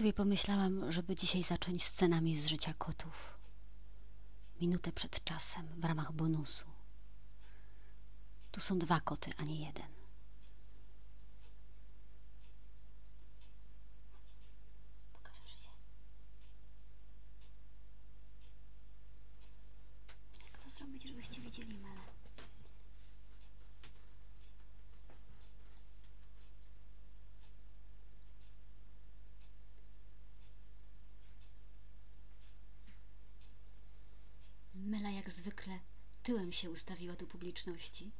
sobie pomyślałam, żeby dzisiaj zacząć scenami z życia kotów. Minutę przed czasem, w ramach bonusu. Tu są dwa koty, a nie jeden. Pokażesz się? Jak to zrobić, żebyście widzieli Melę? Mela jak zwykle tyłem się ustawiła do publiczności.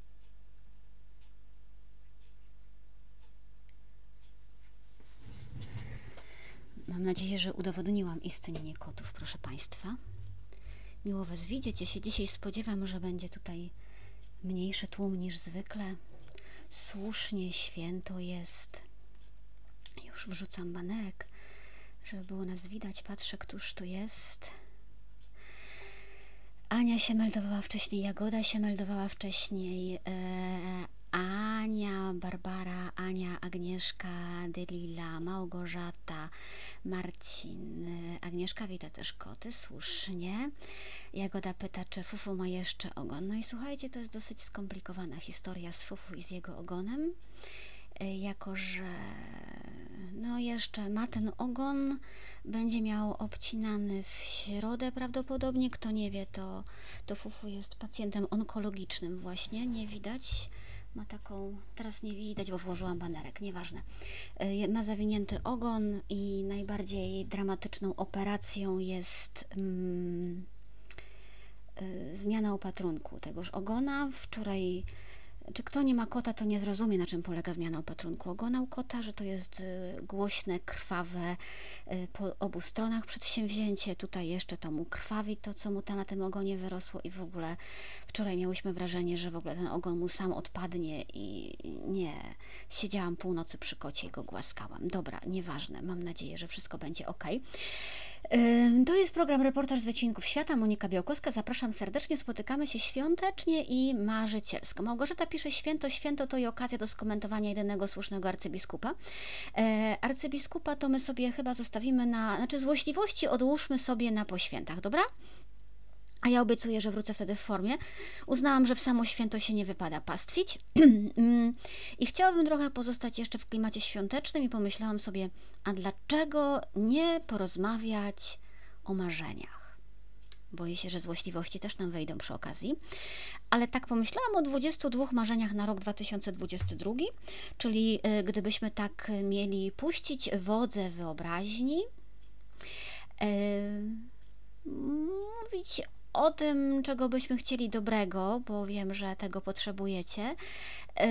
Mam nadzieję, że udowodniłam istnienie kotów, proszę Państwa. Miło Was widzieć. Ja się dzisiaj spodziewam, że będzie tutaj mniejszy tłum niż zwykle. Słusznie, święto jest. Już wrzucam banerek, żeby było nas widać. Patrzę, któż tu jest. Ania się meldowała wcześniej, Jagoda się meldowała wcześniej, e, Ania, Barbara, Ania, Agnieszka, Delila, Małgorzata, Marcin. E, Agnieszka wita też koty, słusznie. Jagoda pyta, czy Fufu ma jeszcze ogon. No i słuchajcie, to jest dosyć skomplikowana historia z Fufu i z jego ogonem, e, jako że no jeszcze ma ten ogon, będzie miał obcinany w środę prawdopodobnie. Kto nie wie, to, to Fufu jest pacjentem onkologicznym właśnie, nie widać. Ma taką, teraz nie widać, bo włożyłam banerek, nieważne. E, Ma zawinięty ogon i najbardziej dramatyczną operacją jest mm, y, zmiana opatrunku tegoż ogona. Wczoraj czy kto nie ma kota, to nie zrozumie, na czym polega zmiana opatrunku ogona u kota, że to jest y, głośne, krwawe y, po obu stronach przedsięwzięcie. Tutaj jeszcze to mu krwawi to, co mu tam na tym ogonie wyrosło i w ogóle wczoraj miałyśmy wrażenie, że w ogóle ten ogon mu sam odpadnie i nie. Siedziałam północy przy kocie i go głaskałam. Dobra, nieważne. Mam nadzieję, że wszystko będzie ok. To jest program Reportaż z Wycinków Świata. Monika Białkowska. Zapraszam serdecznie. Spotykamy się świątecznie i marzycielsko. Małgorzata pisze święto. Święto to i okazja do skomentowania jedynego słusznego arcybiskupa. E, arcybiskupa to my sobie chyba zostawimy na... Znaczy złośliwości odłóżmy sobie na poświętach, dobra? A ja obiecuję, że wrócę wtedy w formie. Uznałam, że w samo święto się nie wypada pastwić. I chciałabym trochę pozostać jeszcze w klimacie świątecznym i pomyślałam sobie, a dlaczego nie porozmawiać o marzeniach? Boję się, że złośliwości też nam wejdą przy okazji. Ale tak pomyślałam o 22 marzeniach na rok 2022, czyli y, gdybyśmy tak mieli puścić wodze wyobraźni, yy, mówić o tym, czego byśmy chcieli dobrego, bo wiem, że tego potrzebujecie. Yy,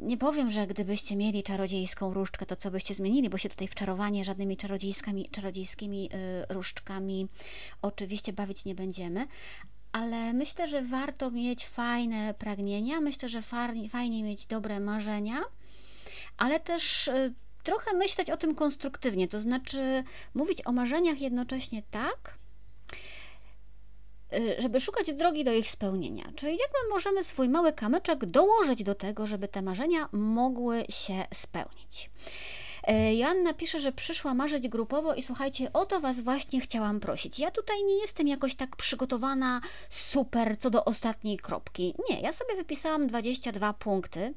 nie powiem, że gdybyście mieli czarodziejską różdżkę, to co byście zmienili, bo się tutaj w czarowanie żadnymi czarodziejskimi, czarodziejskimi yy, różdżkami oczywiście bawić nie będziemy, ale myślę, że warto mieć fajne pragnienia, myślę, że fajnie mieć dobre marzenia, ale też yy, trochę myśleć o tym konstruktywnie, to znaczy mówić o marzeniach jednocześnie tak, żeby szukać drogi do ich spełnienia. Czyli jak my możemy swój mały kamyczek dołożyć do tego, żeby te marzenia mogły się spełnić. Y, Joanna pisze, że przyszła marzyć grupowo i słuchajcie, o to Was właśnie chciałam prosić. Ja tutaj nie jestem jakoś tak przygotowana super co do ostatniej kropki. Nie, ja sobie wypisałam 22 punkty.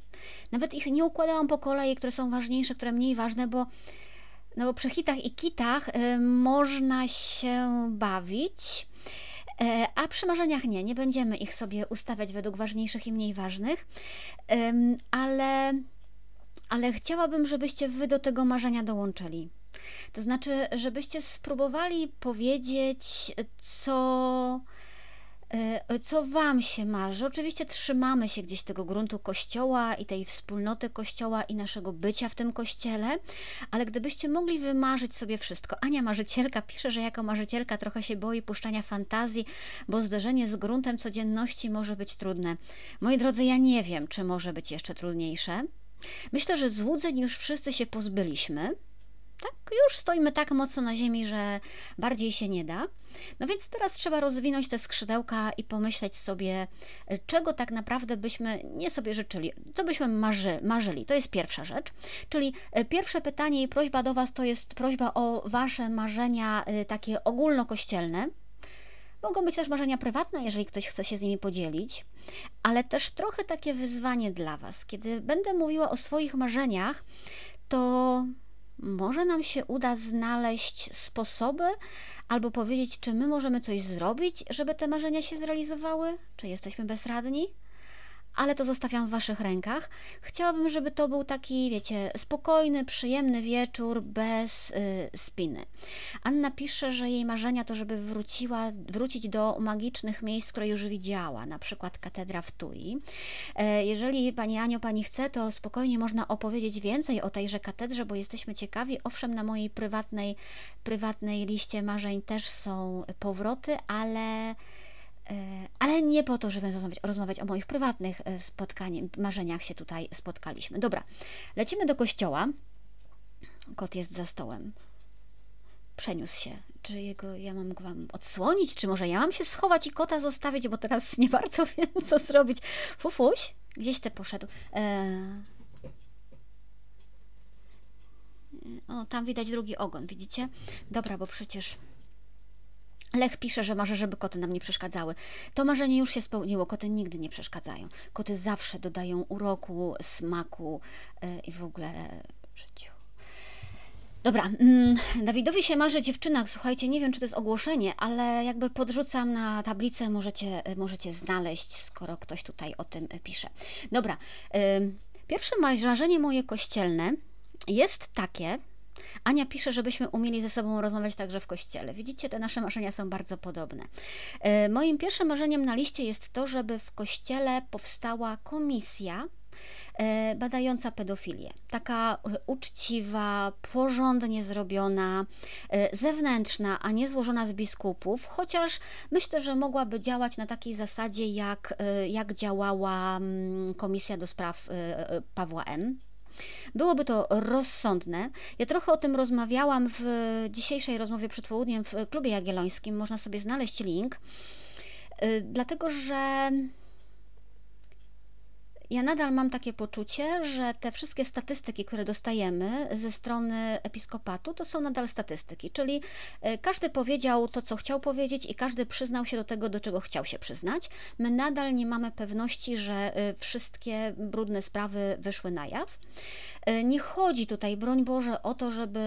Nawet ich nie układałam po kolei, które są ważniejsze, które mniej ważne, bo no bo przy hitach i kitach y, można się bawić. E, a przy marzeniach nie, nie będziemy ich sobie ustawiać według ważniejszych i mniej ważnych, ale, ale chciałabym, żebyście wy do tego marzenia dołączyli. To znaczy, żebyście spróbowali powiedzieć, co co Wam się marzy? Oczywiście trzymamy się gdzieś tego gruntu kościoła i tej wspólnoty kościoła i naszego bycia w tym kościele, ale gdybyście mogli wymarzyć sobie wszystko. Ania marzycielka pisze, że jako marzycielka trochę się boi puszczania fantazji, bo zderzenie z gruntem codzienności może być trudne. Moi drodzy, ja nie wiem, czy może być jeszcze trudniejsze. Myślę, że złudzeń już wszyscy się pozbyliśmy. Tak, już stoimy tak mocno na ziemi, że bardziej się nie da. No więc teraz trzeba rozwinąć te skrzydełka i pomyśleć sobie, czego tak naprawdę byśmy nie sobie życzyli, co byśmy marzy, marzyli. To jest pierwsza rzecz. Czyli e, pierwsze pytanie i prośba do Was to jest prośba o Wasze marzenia e, takie ogólnokościelne. Mogą być też marzenia prywatne, jeżeli ktoś chce się z nimi podzielić, ale też trochę takie wyzwanie dla Was. Kiedy będę mówiła o swoich marzeniach, to może nam się uda znaleźć sposoby albo powiedzieć, czy my możemy coś zrobić, żeby te marzenia się zrealizowały, czy jesteśmy bezradni ale to zostawiam w Waszych rękach. Chciałabym, żeby to był taki, wiecie, spokojny, przyjemny wieczór bez y, spiny. Anna pisze, że jej marzenia to, żeby wróciła, wrócić do magicznych miejsc, które już widziała, na przykład katedra w Tui. E, jeżeli Pani Anio, Pani chce, to spokojnie można opowiedzieć więcej o tejże katedrze, bo jesteśmy ciekawi. Owszem, na mojej prywatnej, prywatnej liście marzeń też są powroty, ale ale nie po to, żeby rozmawiać, rozmawiać o moich prywatnych e, spotkaniach, marzeniach się tutaj spotkaliśmy. Dobra, lecimy do kościoła. Kot jest za stołem. Przeniósł się. Czy jego ja mam go wam odsłonić, czy może ja mam się schować i kota zostawić, bo teraz nie bardzo wiem, co zrobić. Fufuś, gdzieś te poszedł. Eee... O, tam widać drugi ogon, widzicie? Dobra, bo przecież Lech pisze, że marzy, żeby koty nam nie przeszkadzały. To marzenie już się spełniło. Koty nigdy nie przeszkadzają. Koty zawsze dodają uroku, smaku yy, i w ogóle życiu. Dobra, mm, Dawidowi się marzy dziewczynach. Słuchajcie, nie wiem, czy to jest ogłoszenie, ale jakby podrzucam na tablicę, możecie, możecie znaleźć, skoro ktoś tutaj o tym pisze. Dobra, pierwsze marzenie moje kościelne jest takie, Ania pisze, żebyśmy umieli ze sobą rozmawiać także w kościele. Widzicie, te nasze marzenia są bardzo podobne. E, moim pierwszym marzeniem na liście jest to, żeby w kościele powstała komisja e, badająca pedofilię. Taka e, uczciwa, porządnie zrobiona, zewnętrzna, a nie złożona z biskupów, chociaż myślę, że mogłaby działać na takiej zasadzie, jak, jak działała mm, Komisja do Spraw Pawła M. Byłoby to rozsądne. Ja trochę o tym rozmawiałam w dzisiejszej rozmowie przed południem w klubie jagiellońskim. Można sobie znaleźć link, y, dlatego że ja nadal mam takie poczucie, że te wszystkie statystyki, które dostajemy ze strony episkopatu, to są nadal statystyki, czyli e, każdy powiedział to, co chciał powiedzieć i każdy przyznał się do tego, do czego chciał się przyznać. My nadal nie mamy pewności, że e, wszystkie brudne sprawy wyszły na jaw. E, nie chodzi tutaj, broń Boże, o to, żeby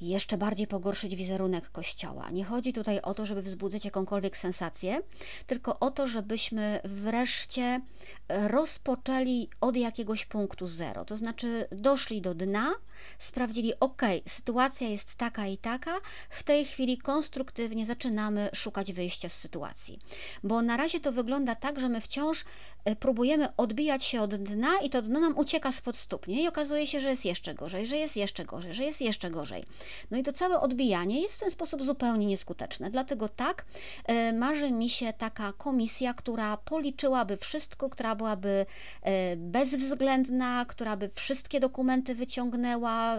jeszcze bardziej pogorszyć wizerunek Kościoła. Nie chodzi tutaj o to, żeby wzbudzać jakąkolwiek sensację, tylko o to, żebyśmy wreszcie rozpoczęli od jakiegoś punktu zero. To znaczy doszli do dna, sprawdzili, ok, sytuacja jest taka i taka, w tej chwili konstruktywnie zaczynamy szukać wyjścia z sytuacji. Bo na razie to wygląda tak, że my wciąż e, próbujemy odbijać się od dna i to dno nam ucieka spod stóp, nie? I okazuje się, że jest jeszcze gorzej, że jest jeszcze gorzej, że jest jeszcze gorzej. No i to całe odbijanie jest w ten sposób zupełnie nieskuteczne. Dlatego tak, e, marzy mi się taka komisja, która policzyłaby wszystko, która byłaby e, bezwzględna, która by wszystkie dokumenty wyciągnęła,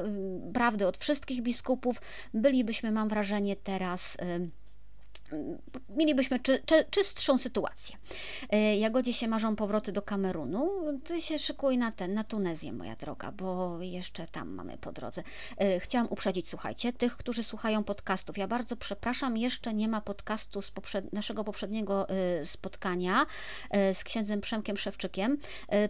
prawdy od wszystkich biskupów. Bylibyśmy, mam wrażenie, teraz mielibyśmy czy, czy, czystszą sytuację. E, Jagodzie się marzą powroty do Kamerunu. Ty się szykuj na ten, na Tunezję, moja droga, bo jeszcze tam mamy po drodze. E, chciałam uprzedzić, słuchajcie, tych, którzy słuchają podcastów. Ja bardzo przepraszam, jeszcze nie ma podcastu z poprzed, naszego poprzedniego e, spotkania z księdzem Przemkiem Szewczykiem.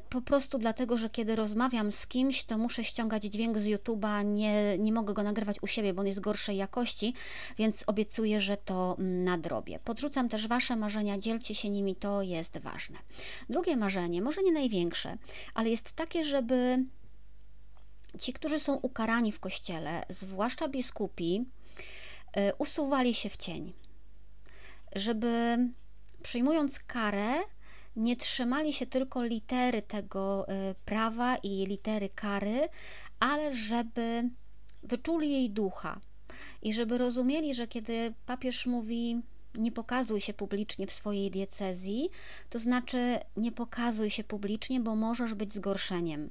Po prostu dlatego, że kiedy rozmawiam z kimś, to muszę ściągać dźwięk z YouTube'a, nie, nie mogę go nagrywać u siebie, bo on jest gorszej jakości, więc obiecuję, że to mm, nadrobię. Podrzucam też Wasze marzenia, dzielcie się nimi, to jest ważne. Drugie marzenie, może nie największe, ale jest takie, żeby ci, którzy są ukarani w kościele, zwłaszcza biskupi, y, usuwali się w cień. Żeby przyjmując karę, nie trzymali się tylko litery tego y, prawa i litery kary, ale żeby wyczuli jej ducha, i żeby rozumieli, że kiedy papież mówi nie pokazuj się publicznie w swojej diecezji, to znaczy nie pokazuj się publicznie, bo możesz być zgorszeniem.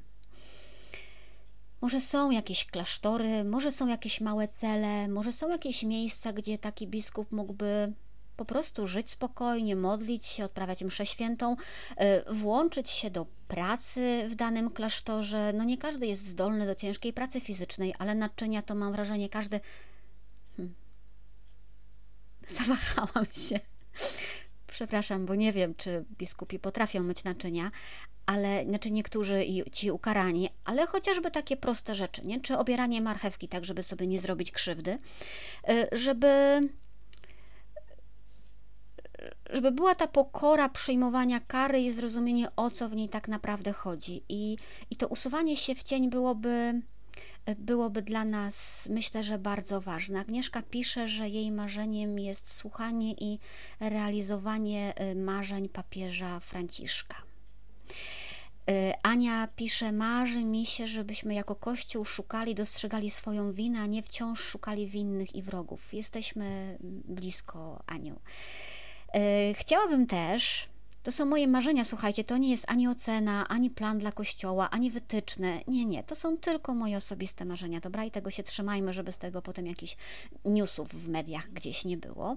Może są jakieś klasztory, może są jakieś małe cele, może są jakieś miejsca, gdzie taki biskup mógłby po prostu żyć spokojnie, modlić się, odprawiać mszę świętą, y, włączyć się do pracy w danym klasztorze. No nie każdy jest zdolny do ciężkiej pracy fizycznej, ale naczynia to mam wrażenie każdy. Zawahałam się. Przepraszam, bo nie wiem, czy biskupi potrafią myć naczynia, ale znaczy niektórzy i ci ukarani, ale chociażby takie proste rzeczy, nie? Czy obieranie marchewki tak, żeby sobie nie zrobić krzywdy, y, żeby żeby była ta pokora przyjmowania kary i zrozumienie, o co w niej tak naprawdę chodzi. I, i to usuwanie się w cień byłoby, byłoby dla nas, myślę, że bardzo ważne. Agnieszka pisze, że jej marzeniem jest słuchanie i realizowanie y, marzeń papieża Franciszka. Y, Ania pisze: Marzy mi się, żebyśmy jako Kościół szukali, dostrzegali swoją winę, a nie wciąż szukali winnych i wrogów. Jesteśmy blisko Aniu. E, chciałabym też, to są moje marzenia, słuchajcie, to nie jest ani ocena, ani plan dla kościoła, ani wytyczne. Nie, nie, to są tylko moje osobiste marzenia, dobra? I tego się trzymajmy, żeby z tego potem jakichś newsów w mediach gdzieś nie było.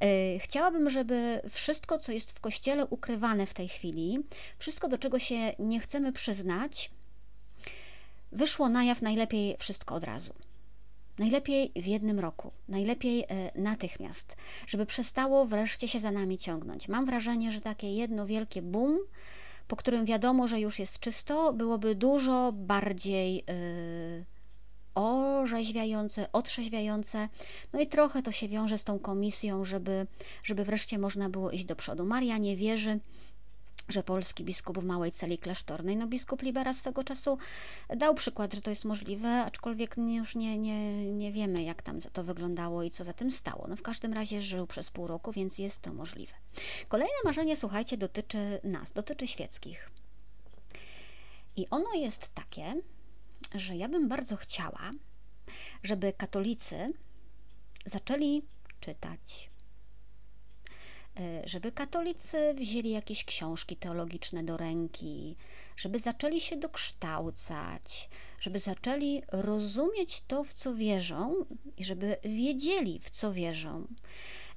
E, chciałabym, żeby wszystko, co jest w kościele ukrywane w tej chwili, wszystko, do czego się nie chcemy przyznać, wyszło na jaw najlepiej wszystko od razu. Najlepiej w jednym roku, najlepiej e, natychmiast, żeby przestało wreszcie się za nami ciągnąć. Mam wrażenie, że takie jedno wielkie boom, po którym wiadomo, że już jest czysto, byłoby dużo bardziej yy, orzeźwiające, otrzeźwiające. No i trochę to się wiąże z tą komisją, żeby, żeby wreszcie można było iść do przodu. Maria nie wierzy że polski biskup w małej celi klasztornej, no biskup Libera swego czasu dał przykład, że to jest możliwe, aczkolwiek już nie, nie, nie wiemy, jak tam to wyglądało i co za tym stało. No w każdym razie żył przez pół roku, więc jest to możliwe. Kolejne marzenie, słuchajcie, dotyczy nas, dotyczy świeckich. I ono jest takie, że ja bym bardzo chciała, żeby katolicy zaczęli czytać, żeby katolicy wzięli jakieś książki teologiczne do ręki, żeby zaczęli się dokształcać, żeby zaczęli rozumieć to, w co wierzą i żeby wiedzieli, w co wierzą.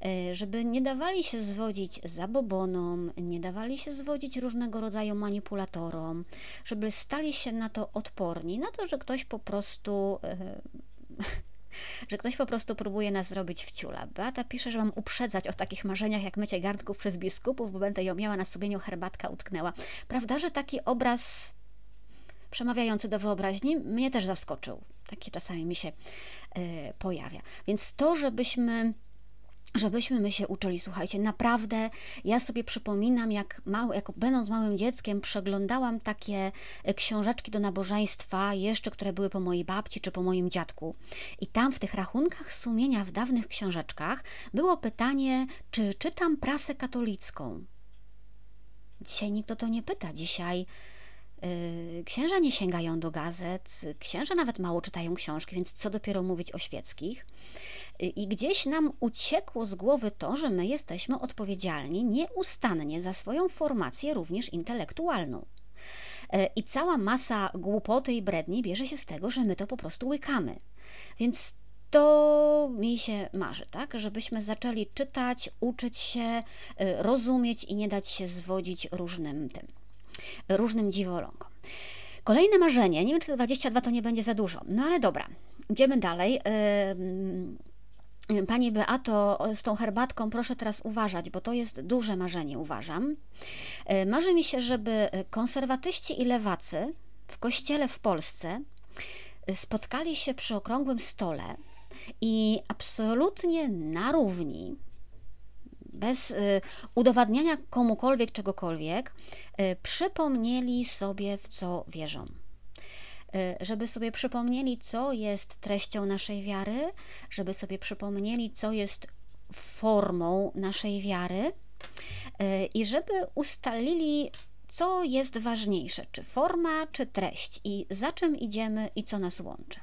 E, żeby nie dawali się zwodzić zabobonom, nie dawali się zwodzić różnego rodzaju manipulatorom, żeby stali się na to odporni, na to, że ktoś po prostu e, że ktoś po prostu próbuje nas zrobić w ciula. Beata pisze, że mam uprzedzać o takich marzeniach jak mycie garnków przez biskupów, bo będę ją miała na sumieniu, herbatka utknęła. Prawda, że taki obraz przemawiający do wyobraźni mnie też zaskoczył. Taki czasami mi się y, pojawia. Więc to, żebyśmy żebyśmy my się uczyli. Słuchajcie, naprawdę ja sobie przypominam, jak, mały, jak będąc małym dzieckiem, przeglądałam takie e, książeczki do nabożeństwa, jeszcze które były po mojej babci czy po moim dziadku. I tam w tych rachunkach sumienia w dawnych książeczkach było pytanie, czy czytam prasę katolicką. Dzisiaj nikt o to nie pyta. Dzisiaj yy, księża nie sięgają do gazet, księża nawet mało czytają książki, więc co dopiero mówić o świeckich. I gdzieś nam uciekło z głowy to, że my jesteśmy odpowiedzialni nieustannie za swoją formację, również intelektualną. E, I cała masa głupoty i bredni bierze się z tego, że my to po prostu łykamy. Więc to mi się marzy, tak? Żebyśmy zaczęli czytać, uczyć się, e, rozumieć i nie dać się zwodzić różnym tym, różnym dziwolągom. Kolejne marzenie, nie wiem czy to 22 to nie będzie za dużo, no ale dobra, idziemy dalej. Pani Beato, z tą herbatką proszę teraz uważać, bo to jest duże marzenie, uważam. E, marzy mi się, żeby konserwatyści i lewacy w kościele w Polsce spotkali się przy okrągłym stole i absolutnie na równi, bez e, udowadniania komukolwiek czegokolwiek, e, przypomnieli sobie, w co wierzą. Y, żeby sobie przypomnieli, co jest treścią naszej wiary, żeby sobie przypomnieli, co jest formą naszej wiary y, i żeby ustalili, co jest ważniejsze, czy forma, czy treść i za czym idziemy i co nas łączy.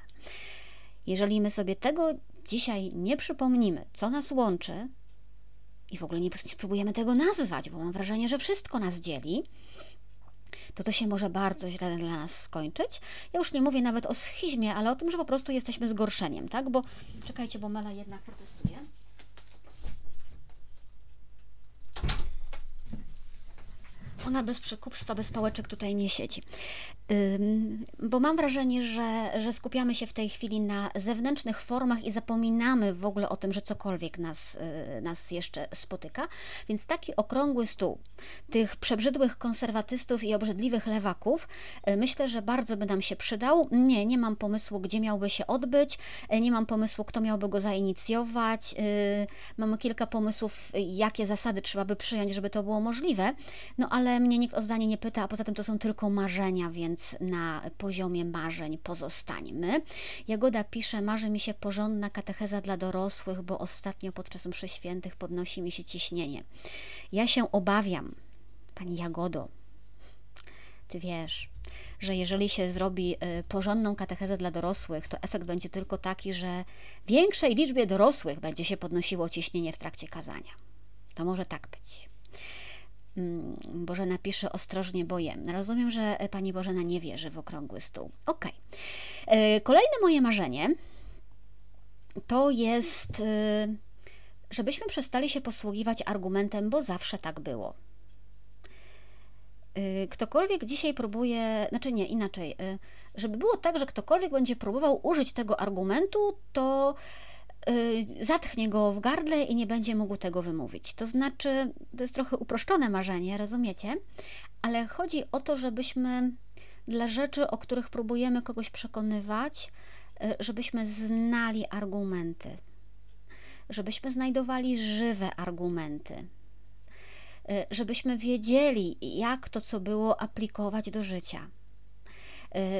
Jeżeli my sobie tego dzisiaj nie przypomnimy, co nas łączy, i w ogóle nie spróbujemy tego nazwać, bo mam wrażenie, że wszystko nas dzieli, to to się może bardzo źle dla nas skończyć. Ja już nie mówię nawet o schizmie, ale o tym, że po prostu jesteśmy zgorszeniem, tak? Bo czekajcie, bo Mela jednak protestuje. Ona bez przekupstwa, bez pałeczek tutaj nie siedzi. Bo mam wrażenie, że, że skupiamy się w tej chwili na zewnętrznych formach i zapominamy w ogóle o tym, że cokolwiek nas, y, nas jeszcze spotyka. Więc taki okrągły stół tych przebrzydłych konserwatystów i obrzydliwych lewaków y, myślę, że bardzo by nam się przydał. Nie, nie mam pomysłu, gdzie miałby się odbyć, y, nie mam pomysłu, kto miałby go zainicjować. Mamy kilka pomysłów, jakie zasady trzeba by przyjąć, żeby to było możliwe. No ale mnie nikt o zdanie nie pyta, a poza tym to są tylko marzenia, więc więc na poziomie marzeń pozostańmy. Jagoda pisze, marzy mi się porządna katecheza dla dorosłych, bo ostatnio podczas mszy świętych podnosi mi się ciśnienie. Ja się obawiam, pani Jagodo, ty wiesz, że jeżeli się zrobi y, porządną katechezę dla dorosłych, to efekt będzie tylko taki, że większej liczbie dorosłych będzie się podnosiło ciśnienie w trakcie kazania. To może tak być. Mm, Bożena pisze ostrożnie, bo jem. Rozumiem, że pani Bożena nie wierzy w okrągły stół. Ok. E, kolejne moje marzenie to jest, e, żebyśmy przestali się posługiwać argumentem, bo zawsze tak było. E, ktokolwiek dzisiaj próbuje, znaczy nie, inaczej, żeby było tak, że ktokolwiek będzie próbował użyć tego argumentu, to zatchnie go w gardle i nie będzie mógł tego wymówić. To znaczy, to jest trochę uproszczone marzenie, rozumiecie? Ale chodzi o to, żebyśmy dla rzeczy, o których próbujemy kogoś przekonywać, y, żebyśmy znali argumenty, żebyśmy znajdowali żywe argumenty, y, żebyśmy wiedzieli, jak to, co było, aplikować do życia Y,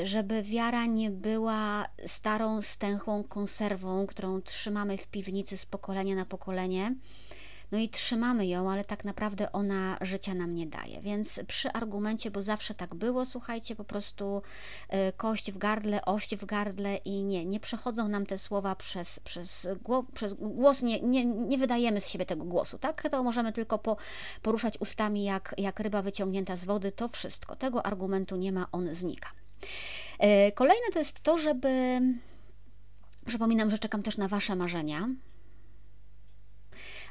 żeby wiara nie była starą, stęchłą konserwą, którą trzymamy w piwnicy z pokolenia na pokolenie. No i trzymamy ją, ale tak naprawdę ona życia nam nie daje. Więc przy argumencie, bo zawsze tak było, słuchajcie, po prostu y, kość w gardle, ość w gardle i nie, nie przechodzą nam te słowa przez, przez, przez głos, nie, nie, nie wydajemy z siebie tego głosu, tak? To możemy tylko po, poruszać ustami jak, jak ryba wyciągnięta z wody, to wszystko. Tego argumentu nie ma, on znika. E, kolejne to jest to, żeby. Przypominam, że czekam też na Wasze marzenia.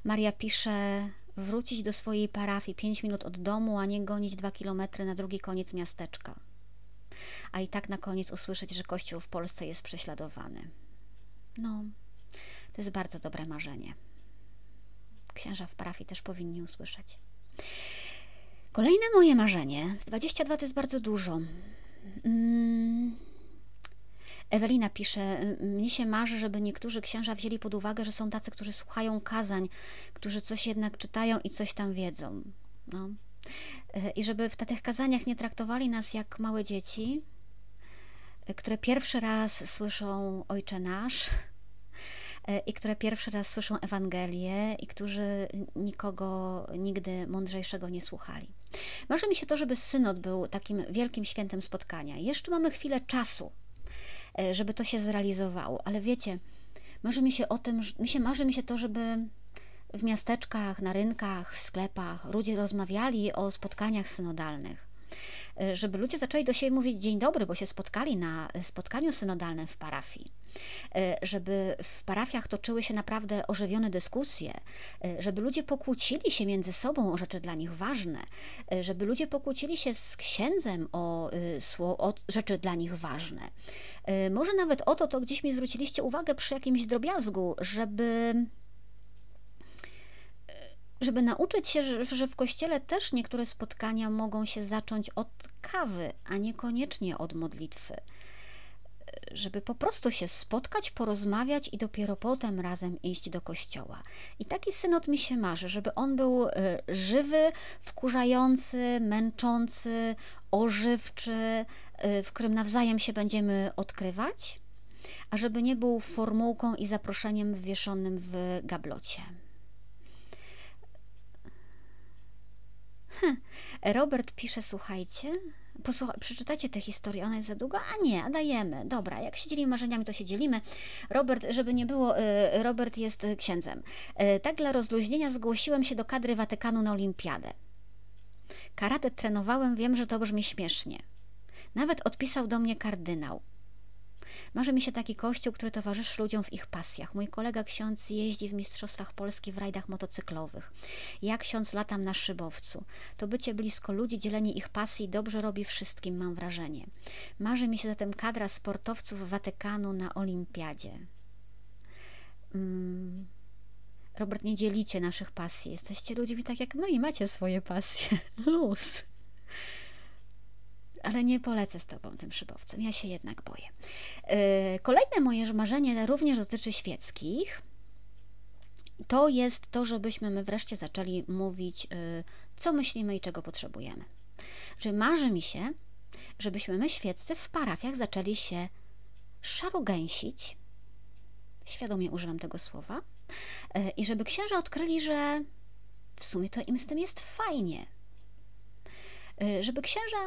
Maria pisze: wrócić do swojej parafii 5 minut od domu, a nie gonić 2 kilometry na drugi koniec miasteczka. A i tak na koniec usłyszeć, że Kościół w Polsce jest prześladowany. No, to jest bardzo dobre marzenie. Księża w parafii też powinni usłyszeć. Kolejne moje marzenie, 22 to jest bardzo dużo. Mm. Ewelina pisze, mnie się marzy, żeby niektórzy księża wzięli pod uwagę, że są tacy, którzy słuchają kazań, którzy coś jednak czytają i coś tam wiedzą. No. E, I żeby w tych kazaniach nie traktowali nas jak małe dzieci, e, które pierwszy raz słyszą Ojcze Nasz e, i które pierwszy raz słyszą Ewangelię i którzy nikogo nigdy mądrzejszego nie słuchali. Marzy mi się to, żeby synod był takim wielkim świętem spotkania. Jeszcze mamy chwilę czasu, e, żeby to się zrealizowało, ale wiecie, marzy mi się o tym, mi się marzy mi się to, żeby w miasteczkach, na rynkach, w sklepach ludzie rozmawiali o spotkaniach synodalnych żeby ludzie zaczęli do siebie mówić dzień dobry, bo się spotkali na spotkaniu synodalnym w parafii e, żeby w parafiach toczyły się naprawdę ożywione dyskusje, e, żeby ludzie pokłócili się między sobą o rzeczy dla nich ważne, żeby ludzie pokłócili się z księdzem o, o rzeczy dla nich ważne. Może nawet o to, to gdzieś mi zwróciliście uwagę przy jakimś drobiazgu, żeby żeby nauczyć się, że w kościele też niektóre spotkania mogą się zacząć od kawy, a niekoniecznie od modlitwy. Żeby po prostu się spotkać, porozmawiać i dopiero potem razem iść do kościoła. I taki synod mi się marzy, żeby on był y, żywy, wkurzający, męczący, ożywczy, y, w którym nawzajem się będziemy odkrywać, a żeby nie był formułką i zaproszeniem wieszonym w gablocie. Hm. Robert pisze, słuchajcie, posłucha, przeczytacie tę historię, ona jest za długa? A nie, a dajemy. Dobra, jak się dzielimy marzeniami, to się dzielimy. Robert, żeby nie było, y, Robert jest księdzem. Y, tak dla rozluźnienia zgłosiłem się do kadry Watykanu na olimpiadę. Karate trenowałem, wiem, że to brzmi śmiesznie. Nawet odpisał do mnie kardynał. Marzy mi się taki kościół, który towarzyszy ludziom w ich pasjach. Mój kolega ksiądz jeździ w Mistrzostwach Polski w rajdach motocyklowych. Ja ksiądz latam na szybowcu. To bycie blisko ludzi, dzielenie ich pasji dobrze robi wszystkim, mam wrażenie. Marzy mi się zatem kadra sportowców Watykanu na olimpiadzie. Mm. Robert, nie dzielicie naszych pasji. Jesteście ludźmi tak jak my i macie swoje pasje. Luz ale nie polecę z Tobą tym szybowcem, ja się jednak boję. Yy, kolejne moje marzenie również dotyczy świeckich. To jest to, żebyśmy my wreszcie zaczęli mówić, yy, co myślimy i czego potrzebujemy. Czyli marzy mi się, żebyśmy my świeccy w parafiach zaczęli się szarugęsić, świadomie używam tego słowa, yy, i żeby księża odkryli, że w sumie to im z tym jest fajnie. Żeby księża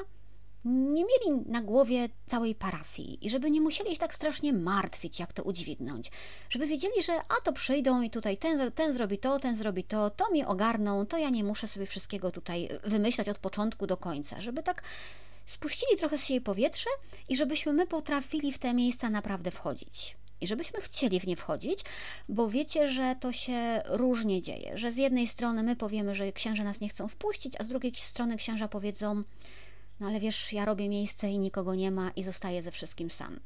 nie mieli na głowie całej parafii i żeby nie musieli się tak strasznie martwić, jak to udźwignąć. Żeby wiedzieli, że a to przyjdą i tutaj ten, ten zrobi to, ten zrobi to, to mi ogarną, to ja nie muszę sobie wszystkiego tutaj wymyślać od początku do końca. Żeby tak spuścili trochę z siebie powietrze i żebyśmy my potrafili w te miejsca naprawdę wchodzić. I żebyśmy chcieli w nie wchodzić, bo wiecie, że to się różnie dzieje, że z jednej strony my powiemy, że księża nas nie chcą wpuścić, a z drugiej strony księża powiedzą, no ale wiesz, ja robię miejsce i nikogo nie ma i zostaję ze wszystkim sam.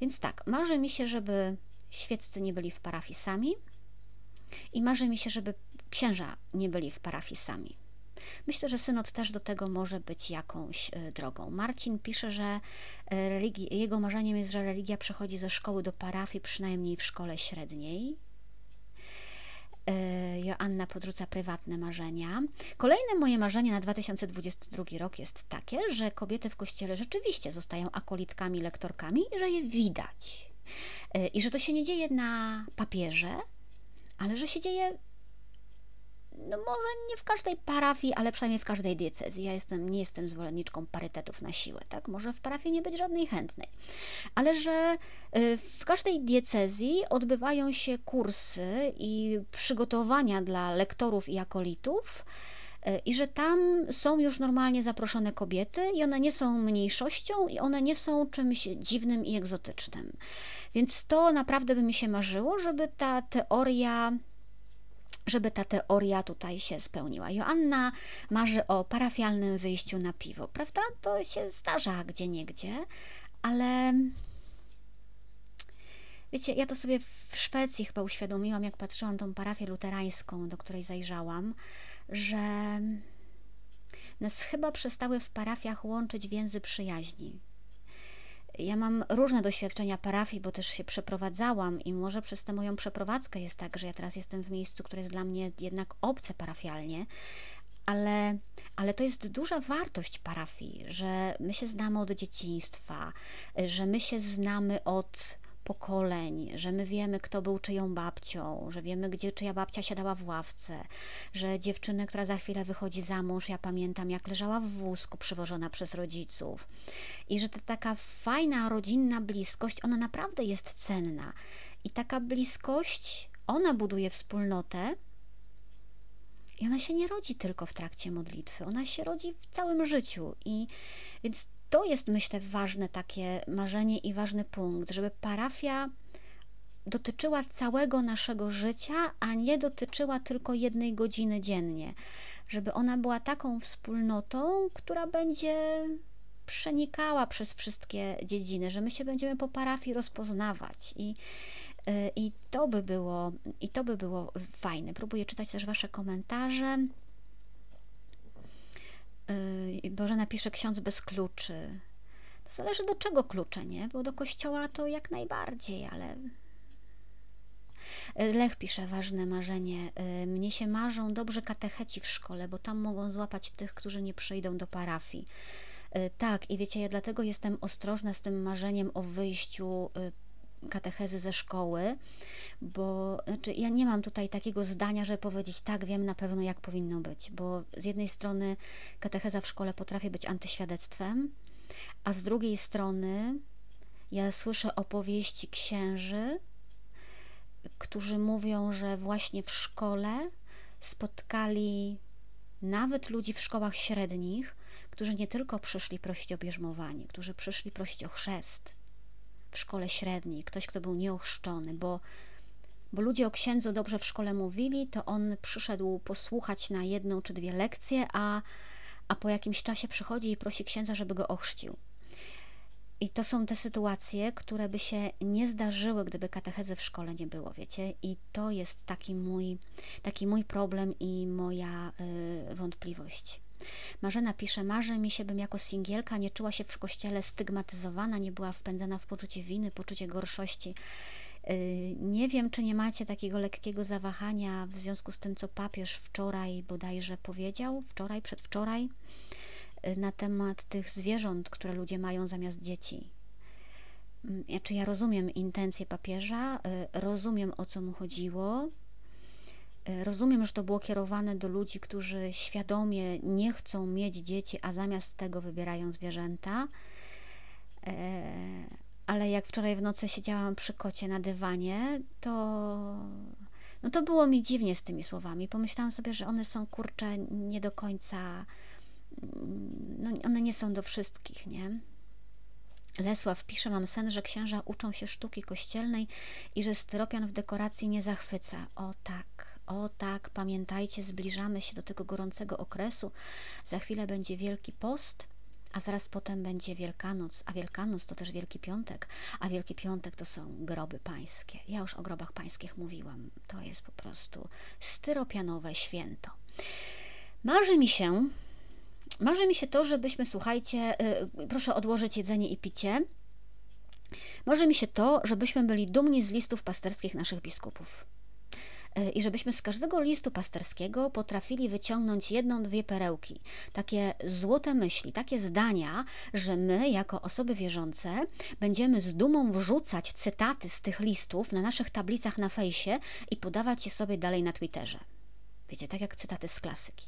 Więc tak, marzy mi się, żeby świeccy nie byli w parafii sami i marzy mi się, żeby księża nie byli w parafii sami. Myślę, że synod też do tego może być jakąś y, drogą. Marcin pisze, że y, jego marzeniem jest, że religia przechodzi ze szkoły do parafii, przynajmniej w szkole średniej. E, Joanna podrzuca prywatne marzenia. Kolejne moje marzenie na 2022 rok jest takie, że kobiety w kościele rzeczywiście zostają akolitkami, lektorkami i że je widać. E, I że to się nie dzieje na papierze, ale że się dzieje no może nie w każdej parafii, ale przynajmniej w każdej diecezji. Ja jestem, nie jestem zwolenniczką parytetów na siłę, tak? Może w parafii nie być żadnej chętnej. Ale że y, w każdej diecezji odbywają się kursy i przygotowania dla lektorów i akolitów, y, i że tam są już normalnie zaproszone kobiety i one nie są mniejszością i one nie są czymś dziwnym i egzotycznym. Więc to naprawdę by mi się marzyło, żeby ta teoria żeby ta teoria tutaj się spełniła. Joanna marzy o parafialnym wyjściu na piwo, prawda? To się zdarza gdzie niegdzie, ale wiecie, ja to sobie w Szwecji chyba uświadomiłam, jak patrzyłam tą parafię luterańską, do której zajrzałam, że nas chyba przestały w parafiach łączyć więzy przyjaźni. Ja mam różne doświadczenia parafii, bo też się przeprowadzałam i może przez tę moją przeprowadzkę jest tak, że ja teraz jestem w miejscu, które jest dla mnie jednak obce parafialnie, ale, ale to jest duża wartość parafii, że my się znamy od dzieciństwa, że my się znamy od pokoleń, że my wiemy, kto był czyją babcią, że wiemy, gdzie czyja babcia siadała w ławce, że dziewczynę, która za chwilę wychodzi za mąż, ja pamiętam, jak leżała w wózku przywożona przez rodziców. I że ta taka fajna, rodzinna bliskość, ona naprawdę jest cenna. I taka bliskość, ona buduje wspólnotę, i ona się nie rodzi tylko w trakcie modlitwy, ona się rodzi w całym życiu. I więc to jest, myślę, ważne takie marzenie i ważny punkt, żeby parafia dotyczyła całego naszego życia, a nie dotyczyła tylko jednej godziny dziennie. Żeby ona była taką wspólnotą, która będzie przenikała przez wszystkie dziedziny, że my się będziemy po parafii rozpoznawać i, y, i to by było i to by było fajne. Próbuję czytać też wasze komentarze. Yy, Boże napisze ksiądz bez kluczy. To zależy do czego klucze, nie? Bo do kościoła to jak najbardziej, ale yy, Lech pisze ważne marzenie. Yy, mnie się marzą dobrze katecheci w szkole, bo tam mogą złapać tych, którzy nie przyjdą do parafii. Tak, i wiecie, ja dlatego jestem ostrożna z tym marzeniem o wyjściu katechezy ze szkoły, bo znaczy ja nie mam tutaj takiego zdania, żeby powiedzieć tak, wiem na pewno jak powinno być, bo z jednej strony katecheza w szkole potrafi być antyświadectwem, a z drugiej strony ja słyszę opowieści księży, którzy mówią, że właśnie w szkole spotkali nawet ludzi w szkołach średnich, którzy nie tylko przyszli prosić o bierzmowanie, którzy przyszli prosić o chrzest w szkole średniej, ktoś, kto był nieochrzczony, bo, bo ludzie o księdzu dobrze w szkole mówili, to on przyszedł posłuchać na jedną czy dwie lekcje, a, a po jakimś czasie przychodzi i prosi księdza, żeby go ochrzcił. I to są te sytuacje, które by się nie zdarzyły, gdyby katechezy w szkole nie było, wiecie? I to jest taki mój, taki mój problem i moja y, wątpliwość. Marzena pisze, marzy mi się, bym jako singielka nie czuła się w kościele stygmatyzowana, nie była wpędzana w poczucie winy, poczucie gorszości. Y, nie wiem, czy nie macie takiego lekkiego zawahania w związku z tym, co papież wczoraj bodajże powiedział, wczoraj, przedwczoraj, y, na temat tych zwierząt, które ludzie mają zamiast dzieci. Mm, czy ja rozumiem intencje papieża, y, rozumiem o co mu chodziło, Rozumiem, że to było kierowane do ludzi, którzy świadomie nie chcą mieć dzieci, a zamiast tego wybierają zwierzęta. Ale jak wczoraj w nocy siedziałam przy kocie na dywanie, to, no to było mi dziwnie z tymi słowami. Pomyślałam sobie, że one są kurcze nie do końca, no one nie są do wszystkich, nie? Lesław pisze, mam sen, że księża uczą się sztuki kościelnej i że styropian w dekoracji nie zachwyca. O tak, o tak, pamiętajcie, zbliżamy się do tego gorącego okresu. Za chwilę będzie Wielki Post, a zaraz potem będzie Wielkanoc, a Wielkanoc to też Wielki Piątek, a Wielki Piątek to są groby pańskie. Ja już o grobach pańskich mówiłam. To jest po prostu styropianowe święto. Marzy mi się, marzy mi się to, żebyśmy, słuchajcie, yy, proszę odłożyć jedzenie i picie. Marzy mi się to, żebyśmy byli dumni z listów pasterskich naszych biskupów. E, i żebyśmy z każdego listu pasterskiego potrafili wyciągnąć jedną, dwie perełki, takie złote myśli, takie zdania, że my, jako osoby wierzące, będziemy z dumą wrzucać cytaty z tych listów na naszych tablicach na fejsie i podawać je sobie dalej na Twitterze. Wiecie, tak jak cytaty z klasyki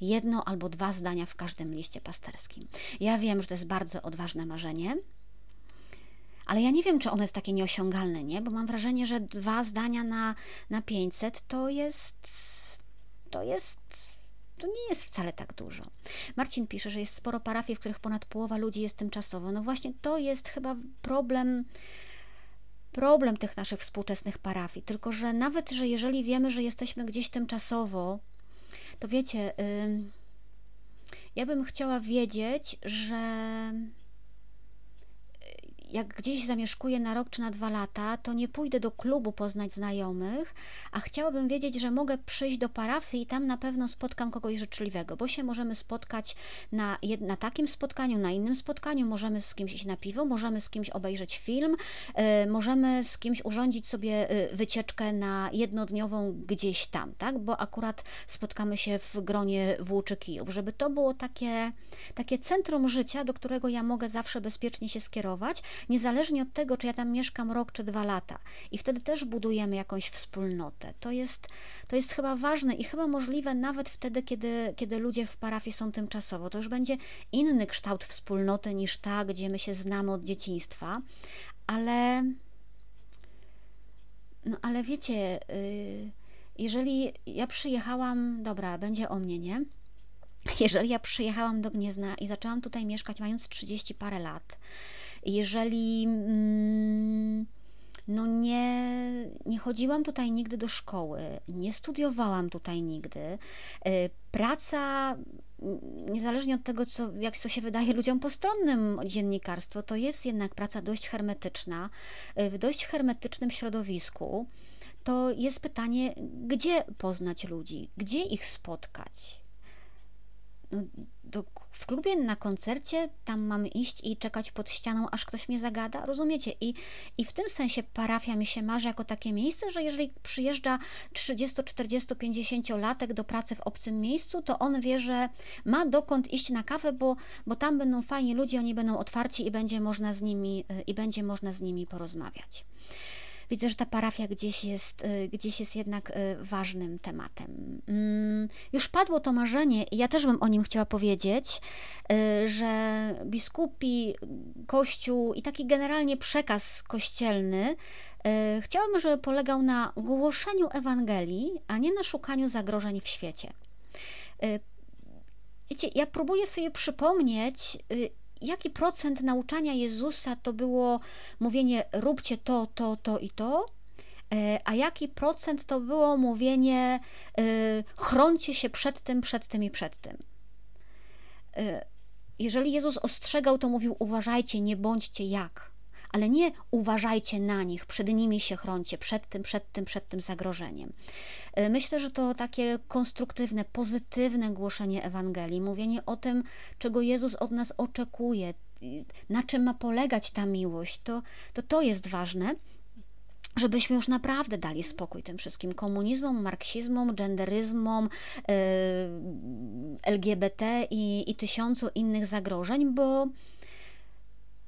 jedno albo dwa zdania w każdym liście pasterskim. Ja wiem, że to jest bardzo odważne marzenie, ale ja nie wiem, czy ono jest takie nieosiągalne, nie? Bo mam wrażenie, że dwa zdania na, na 500 to jest. To jest. To nie jest wcale tak dużo. Marcin pisze, że jest sporo parafii, w których ponad połowa ludzi jest tymczasowo. No właśnie to jest chyba problem problem tych naszych współczesnych parafii. Tylko, że nawet, że jeżeli wiemy, że jesteśmy gdzieś tymczasowo, to wiecie, yy, ja bym chciała wiedzieć, że jak gdzieś zamieszkuję na rok czy na dwa lata, to nie pójdę do klubu poznać znajomych, a chciałabym wiedzieć, że mogę przyjść do parafii i tam na pewno spotkam kogoś życzliwego, bo się możemy spotkać na, na takim spotkaniu, na innym spotkaniu, możemy z kimś iść na piwo, możemy z kimś obejrzeć film, y, możemy z kimś urządzić sobie y, wycieczkę na jednodniową gdzieś tam, tak? Bo akurat spotkamy się w gronie włóczy kijów, żeby to było takie, takie centrum życia, do którego ja mogę zawsze bezpiecznie się skierować, niezależnie od tego, czy ja tam mieszkam rok czy dwa lata. I wtedy też budujemy jakąś wspólnotę. To jest, to jest chyba ważne i chyba możliwe nawet wtedy, kiedy, kiedy ludzie w parafii są tymczasowo. To już będzie inny kształt wspólnoty niż ta, gdzie my się znamy od dzieciństwa, ale. No ale wiecie, yy, jeżeli ja przyjechałam, dobra, będzie o mnie, nie? Jeżeli ja przyjechałam do Gniezna i zaczęłam tutaj mieszkać mając 30 parę lat, jeżeli mm, no nie, nie chodziłam tutaj nigdy do szkoły, nie studiowałam tutaj nigdy, y, praca niezależnie od tego, co, jak to się wydaje ludziom postronnym dziennikarstwo, to jest jednak praca dość hermetyczna, y, w dość hermetycznym środowisku. To jest pytanie, gdzie poznać ludzi, gdzie ich spotkać? No, do, w klubie na koncercie tam mamy iść i czekać pod ścianą, aż ktoś mnie zagada, rozumiecie? I, i w tym sensie parafia mi się marzy jako takie miejsce, że jeżeli przyjeżdża 30, 40, 50 latek do pracy w obcym miejscu, to on wie, że ma dokąd iść na kawę, bo, bo tam będą fajni ludzie, oni będą otwarci i będzie można z nimi, y, i będzie można z nimi porozmawiać widzę, że ta parafia gdzieś jest, y, gdzieś jest jednak y, ważnym tematem. Mm, już padło to marzenie i ja też bym o nim chciała powiedzieć, y, że biskupi, kościół i taki generalnie przekaz kościelny chciałabym, żeby polegał na głoszeniu Ewangelii, a nie na szukaniu zagrożeń w świecie wiecie, ja próbuję sobie przypomnieć, jaki procent nauczania Jezusa to było mówienie róbcie to, to, to i to, e, a jaki procent to było mówienie y, chroncie się przed tym, przed tym i przed tym. Y, jeżeli Jezus ostrzegał, to mówił uważajcie, nie bądźcie jak ale nie uważajcie na nich, przed nimi się chroncie, przed tym, przed tym, przed tym zagrożeniem. E, myślę, że to takie konstruktywne, pozytywne głoszenie Ewangelii, mówienie o tym, czego Jezus od nas oczekuje, na czym ma polegać ta miłość, to to, to jest ważne żebyśmy już naprawdę dali spokój tym wszystkim komunizmom, marksizmom, genderyzmom, yy, LGBT i, i tysiącu innych zagrożeń, bo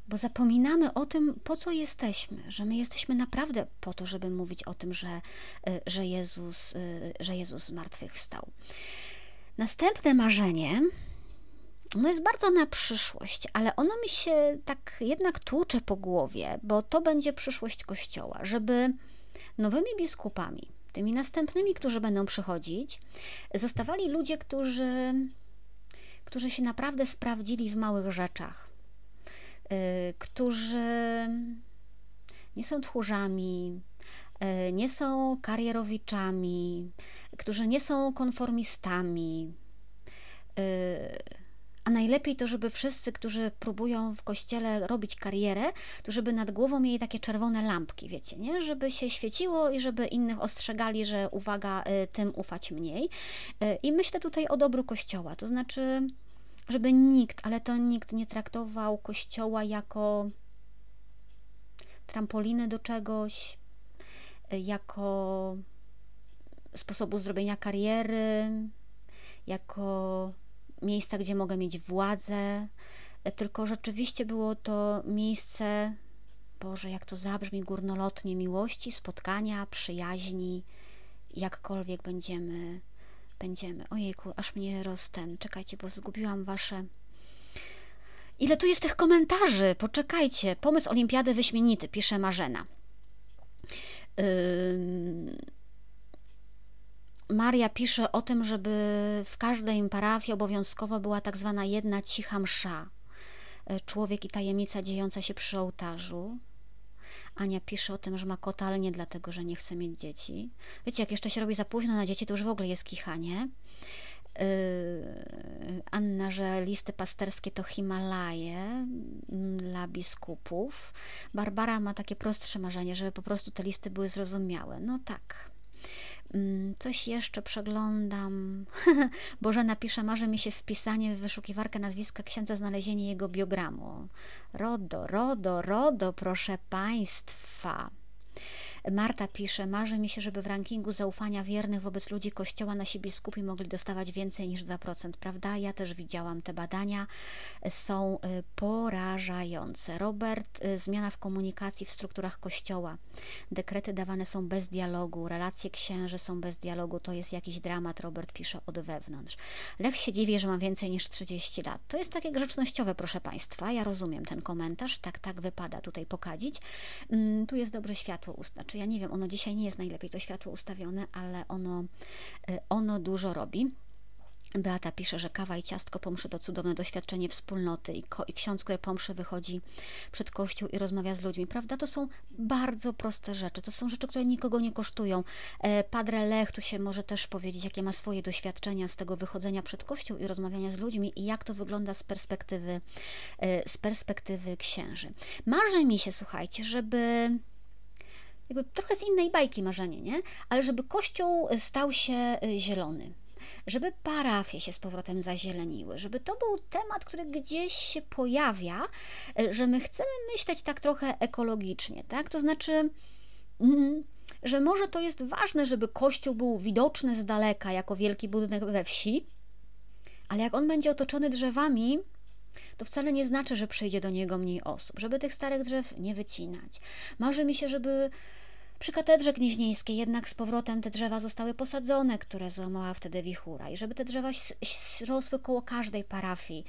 bo zapominamy o tym, po co jesteśmy, że my jesteśmy naprawdę po to, żeby mówić o tym, że, y, że, Jezus, y, że Jezus zmartwychwstał. Następne marzenie, ono jest bardzo na przyszłość, ale ono mi się tak jednak tłucze po głowie, bo to będzie przyszłość Kościoła, żeby nowymi biskupami, tymi następnymi, którzy będą przychodzić, zostawali ludzie, którzy, którzy się naprawdę sprawdzili w małych rzeczach, którzy nie są tchórzami, y, nie są karierowiczami, którzy nie są konformistami. Y, a najlepiej to, żeby wszyscy, którzy próbują w kościele robić karierę, to żeby nad głową mieli takie czerwone lampki, wiecie, nie? Żeby się świeciło i żeby innych ostrzegali, że uwaga, tym ufać mniej. I myślę tutaj o dobru kościoła, to znaczy żeby nikt, ale to nikt nie traktował kościoła jako trampoliny do czegoś, jako sposobu zrobienia kariery, jako miejsca, gdzie mogę mieć władzę, tylko rzeczywiście było to miejsce, Boże, jak to zabrzmi górnolotnie, miłości, spotkania, przyjaźni, jakkolwiek będziemy będziemy. Ojejku, aż mnie rozten. Czekajcie, bo zgubiłam wasze. Ile tu jest tych komentarzy? Poczekajcie. Pomysł olimpiady wyśmienity, pisze Marzena. Yy... Maria pisze o tym, żeby w każdej parafii obowiązkowo była tak zwana jedna cicha msza. Yy, człowiek i tajemnica dziejąca się przy ołtarzu. Ania pisze o tym, że ma kota, ale nie dlatego, że nie chce mieć dzieci. Wiecie, jak jeszcze się robi za późno na dzieci, to już w ogóle jest kichanie. Yy, Anna, że listy pasterskie to Himalaje mm, dla biskupów. Barbara ma takie prostsze marzenie, żeby po prostu te listy były zrozumiałe. No tak, coś jeszcze przeglądam. Boże, napisze, marzy mi się wpisanie w wyszukiwarkę nazwiska księdza, znalezienie jego biogramu. RODO, RODO, RODO, proszę Państwa. Marta pisze, marzy mi się, żeby w rankingu zaufania wiernych wobec ludzi Kościoła nasi biskupi mogli dostawać więcej niż 2%, prawda? Ja też widziałam te badania, są y, porażające. Robert, y, zmiana w komunikacji w strukturach Kościoła. Dekrety dawane są bez dialogu, relacje księży są bez dialogu, to jest jakiś dramat, Robert pisze od wewnątrz. Lech się dziwi, że mam więcej niż 30 lat. To jest takie grzecznościowe, proszę Państwa, ja rozumiem ten komentarz, tak, tak wypada tutaj pokadzić. Mm, tu jest dobre światło ustne, znaczy ja nie wiem, ono dzisiaj nie jest najlepiej to światło ustawione, ale ono, y, ono dużo robi. Beata pisze, że kawa i ciastko pomszy to cudowne doświadczenie wspólnoty i, ko- i ksiądz, który pomszy wychodzi przed kościół i rozmawia z ludźmi, prawda? To są bardzo proste rzeczy, to są rzeczy, które nikogo nie kosztują. E, Padre Lech tu się może też powiedzieć, jakie ma swoje doświadczenia z tego wychodzenia przed kościół i rozmawiania z ludźmi i jak to wygląda z perspektywy, e, z perspektywy księży. Marzy mi się, słuchajcie, żeby jakby trochę z innej bajki marzenie, nie? Ale żeby kościół stał się y, zielony, żeby parafie się z powrotem zazieleniły, żeby to był temat, który gdzieś się pojawia, y, że my chcemy myśleć tak trochę ekologicznie, tak? To znaczy, mm, że może to jest ważne, żeby kościół był widoczny z daleka jako wielki budynek we wsi, ale jak on będzie otoczony drzewami, to wcale nie znaczy, że przyjdzie do niego mniej osób, żeby tych starych drzew nie wycinać. Marzy mi się, żeby przy katedrze gnieźnieńskiej jednak z powrotem te drzewa zostały posadzone, które złamała wtedy wichura i żeby te drzewa rosły koło każdej parafii,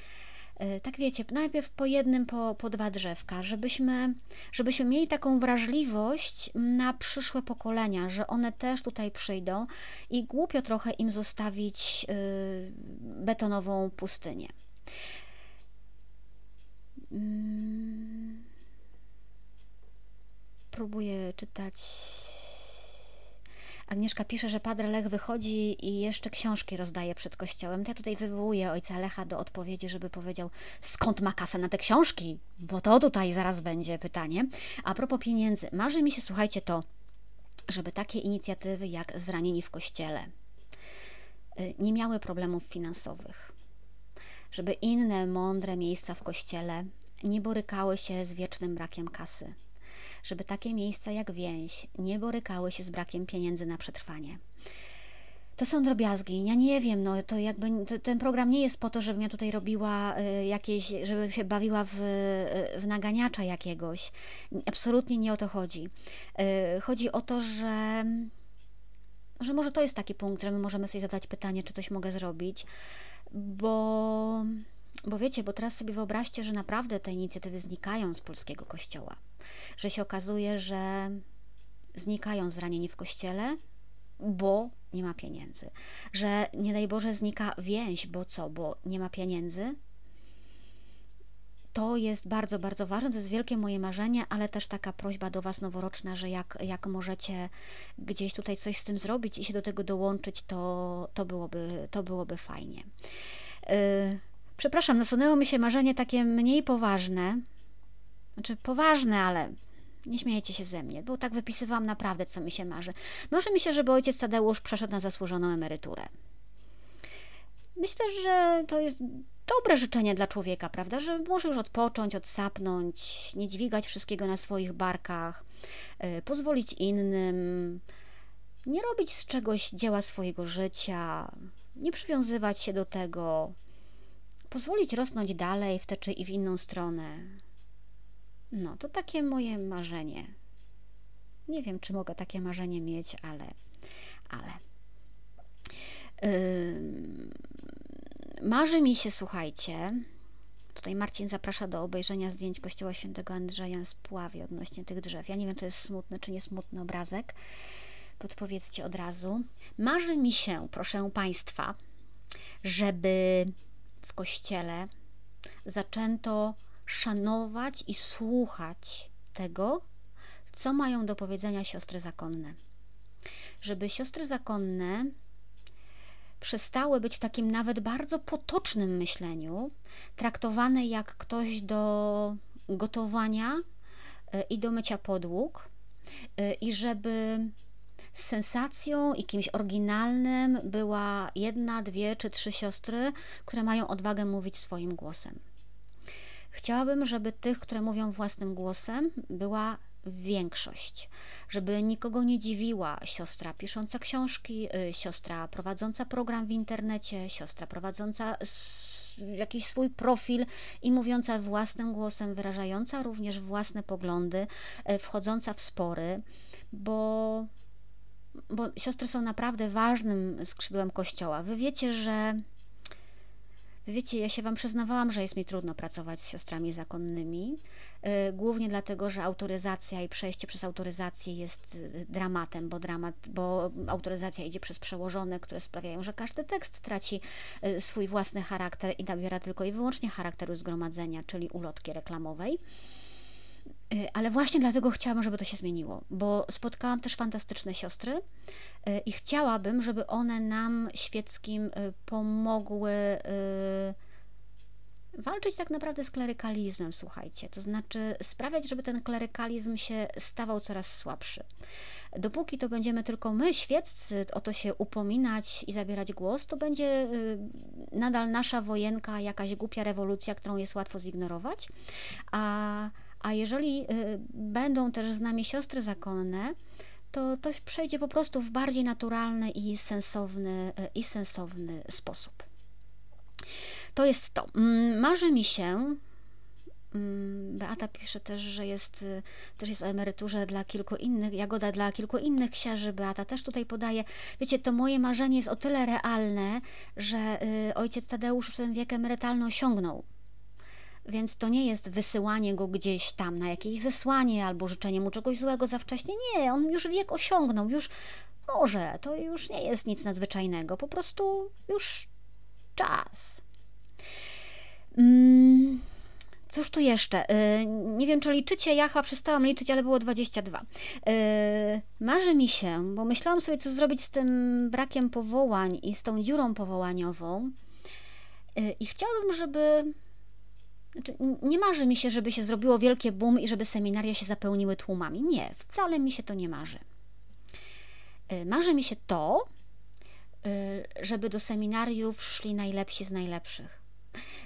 E, tak wiecie, najpierw po jednym, po, po dwa drzewka, żebyśmy, żebyśmy mieli taką wrażliwość na przyszłe pokolenia, że one też tutaj przyjdą i głupio trochę im zostawić y, betonową pustynię. Mm. Próbuję czytać Agnieszka pisze, że Padre Lech wychodzi i jeszcze książki rozdaje przed kościołem. To ja tutaj wywołuję ojca Lecha do odpowiedzi, żeby powiedział, skąd ma kasę na te książki? Bo to tutaj zaraz będzie pytanie. A propos pieniędzy, marzy mi się, słuchajcie, to, żeby takie inicjatywy jak Zranieni w Kościele y, nie miały problemów finansowych. Żeby inne mądre miejsca w Kościele nie borykały się z wiecznym brakiem kasy żeby takie miejsca jak więź nie borykały się z brakiem pieniędzy na przetrwanie. To są drobiazgi. Ja nie wiem, no to jakby ten program nie jest po to, żebym ja tutaj robiła y, jakieś, żeby się bawiła w, y, w naganiacza jakiegoś. Absolutnie nie o to chodzi. Y, chodzi o to, że, że może to jest taki punkt, że my możemy sobie zadać pytanie, czy coś mogę zrobić, bo, bo wiecie, bo teraz sobie wyobraźcie, że naprawdę te inicjatywy znikają z polskiego kościoła że się okazuje, że znikają zranieni w kościele, bo nie ma pieniędzy. Że nie daj Boże znika więź, bo co? Bo nie ma pieniędzy. To jest bardzo, bardzo ważne, to jest wielkie moje marzenie, ale też taka prośba do Was noworoczna, że jak, jak możecie gdzieś tutaj coś z tym zrobić i się do tego dołączyć, to, to, byłoby, to byłoby fajnie. Yy, przepraszam, nasunęło mi się marzenie takie mniej poważne, znaczy poważne, ale nie śmiejecie się ze mnie, bo tak wypisywałam naprawdę, co mi się marzy. Marzy mi się, żeby ojciec Tadeusz przeszedł na zasłużoną emeryturę. Myślę, że to jest dobre życzenie dla człowieka, prawda? Że może już odpocząć, odsapnąć, nie dźwigać wszystkiego na swoich barkach, yy, pozwolić innym, nie robić z czegoś dzieła swojego życia, nie przywiązywać się do tego, pozwolić rosnąć dalej w tę czy i w inną stronę. No, to takie moje marzenie. Nie wiem, czy mogę takie marzenie mieć, ale. ale. Yy, marzy mi się, słuchajcie. Tutaj Marcin zaprasza do obejrzenia zdjęć kościoła świętego Andrzeja z Puławi odnośnie tych drzew. Ja nie wiem, czy jest smutny, czy nie smutny obrazek. Podpowiedzcie od razu. Marzy mi się, proszę Państwa, żeby w kościele zaczęto szanować i słuchać tego, co mają do powiedzenia siostry zakonne. Żeby siostry zakonne przestały być w takim nawet bardzo potocznym myśleniu traktowane jak ktoś do gotowania e, i do mycia podłóg, e, i żeby sensacją i kimś oryginalnym była jedna, dwie czy trzy siostry, które mają odwagę mówić swoim głosem. Chciałabym, żeby tych, które mówią własnym głosem, była większość, żeby nikogo nie dziwiła siostra pisząca książki, y, siostra prowadząca program w internecie, siostra prowadząca jakiś swój profil i mówiąca własnym głosem, wyrażająca również własne poglądy, y, wchodząca w spory, bo, bo siostry są naprawdę ważnym skrzydłem kościoła. Wy wiecie, że Wiecie, ja się Wam przyznawałam, że jest mi trudno pracować z siostrami zakonnymi, y, głównie dlatego, że autoryzacja i przejście przez autoryzację jest y, dramatem, bo, dramat, bo autoryzacja idzie przez przełożone, które sprawiają, że każdy tekst traci y, swój własny charakter i nabiera tylko i wyłącznie charakteru zgromadzenia, czyli ulotki reklamowej. Y, ale właśnie dlatego chciałabym, żeby to się zmieniło, bo spotkałam też fantastyczne siostry y, i chciałabym, żeby one nam świeckim y, pomogły walczyć tak naprawdę z klerykalizmem, słuchajcie, to znaczy sprawiać, żeby ten klerykalizm się stawał coraz słabszy. Dopóki to będziemy tylko my, świeccy, o to się upominać i zabierać głos, to będzie nadal nasza wojenka, jakaś głupia rewolucja, którą jest łatwo zignorować, a a jeżeli y, będą też z nami siostry zakonne, to to przejdzie po prostu w bardziej naturalny i sensowny, y, i sensowny sposób. To jest to. Mm, marzy mi się, mm, Beata pisze też, że jest, y, też jest o emeryturze dla kilku innych, Jagoda dla kilku innych księży, Beata też tutaj podaje. Wiecie, to moje marzenie jest o tyle realne, że ojciec Tadeusz już ten wiek emerytalny osiągnął Więc to nie jest wysyłanie go gdzieś tam na jakieś zesłanie albo życzenie mu czegoś złego za wcześnie. Nie, on już wiek osiągnął, już może, to już nie jest nic nadzwyczajnego, po prostu już czas. Mm, cóż tu jeszcze? Yy, nie wiem, czy liczycie, ja chyba przestałam liczyć, ale było 22. Yy, marzy mi się, bo myślałam sobie, co zrobić z tym brakiem powołań i z tą dziurą powołaniową. Yy, I chciałabym, żeby znaczy, nie marzy mi się, żeby się zrobiło wielkie boom i żeby seminaria się zapełniły tłumami. Nie, wcale mi się to nie marzy. Y, marzy mi się to, y, żeby do seminariów szli najlepsi z najlepszych.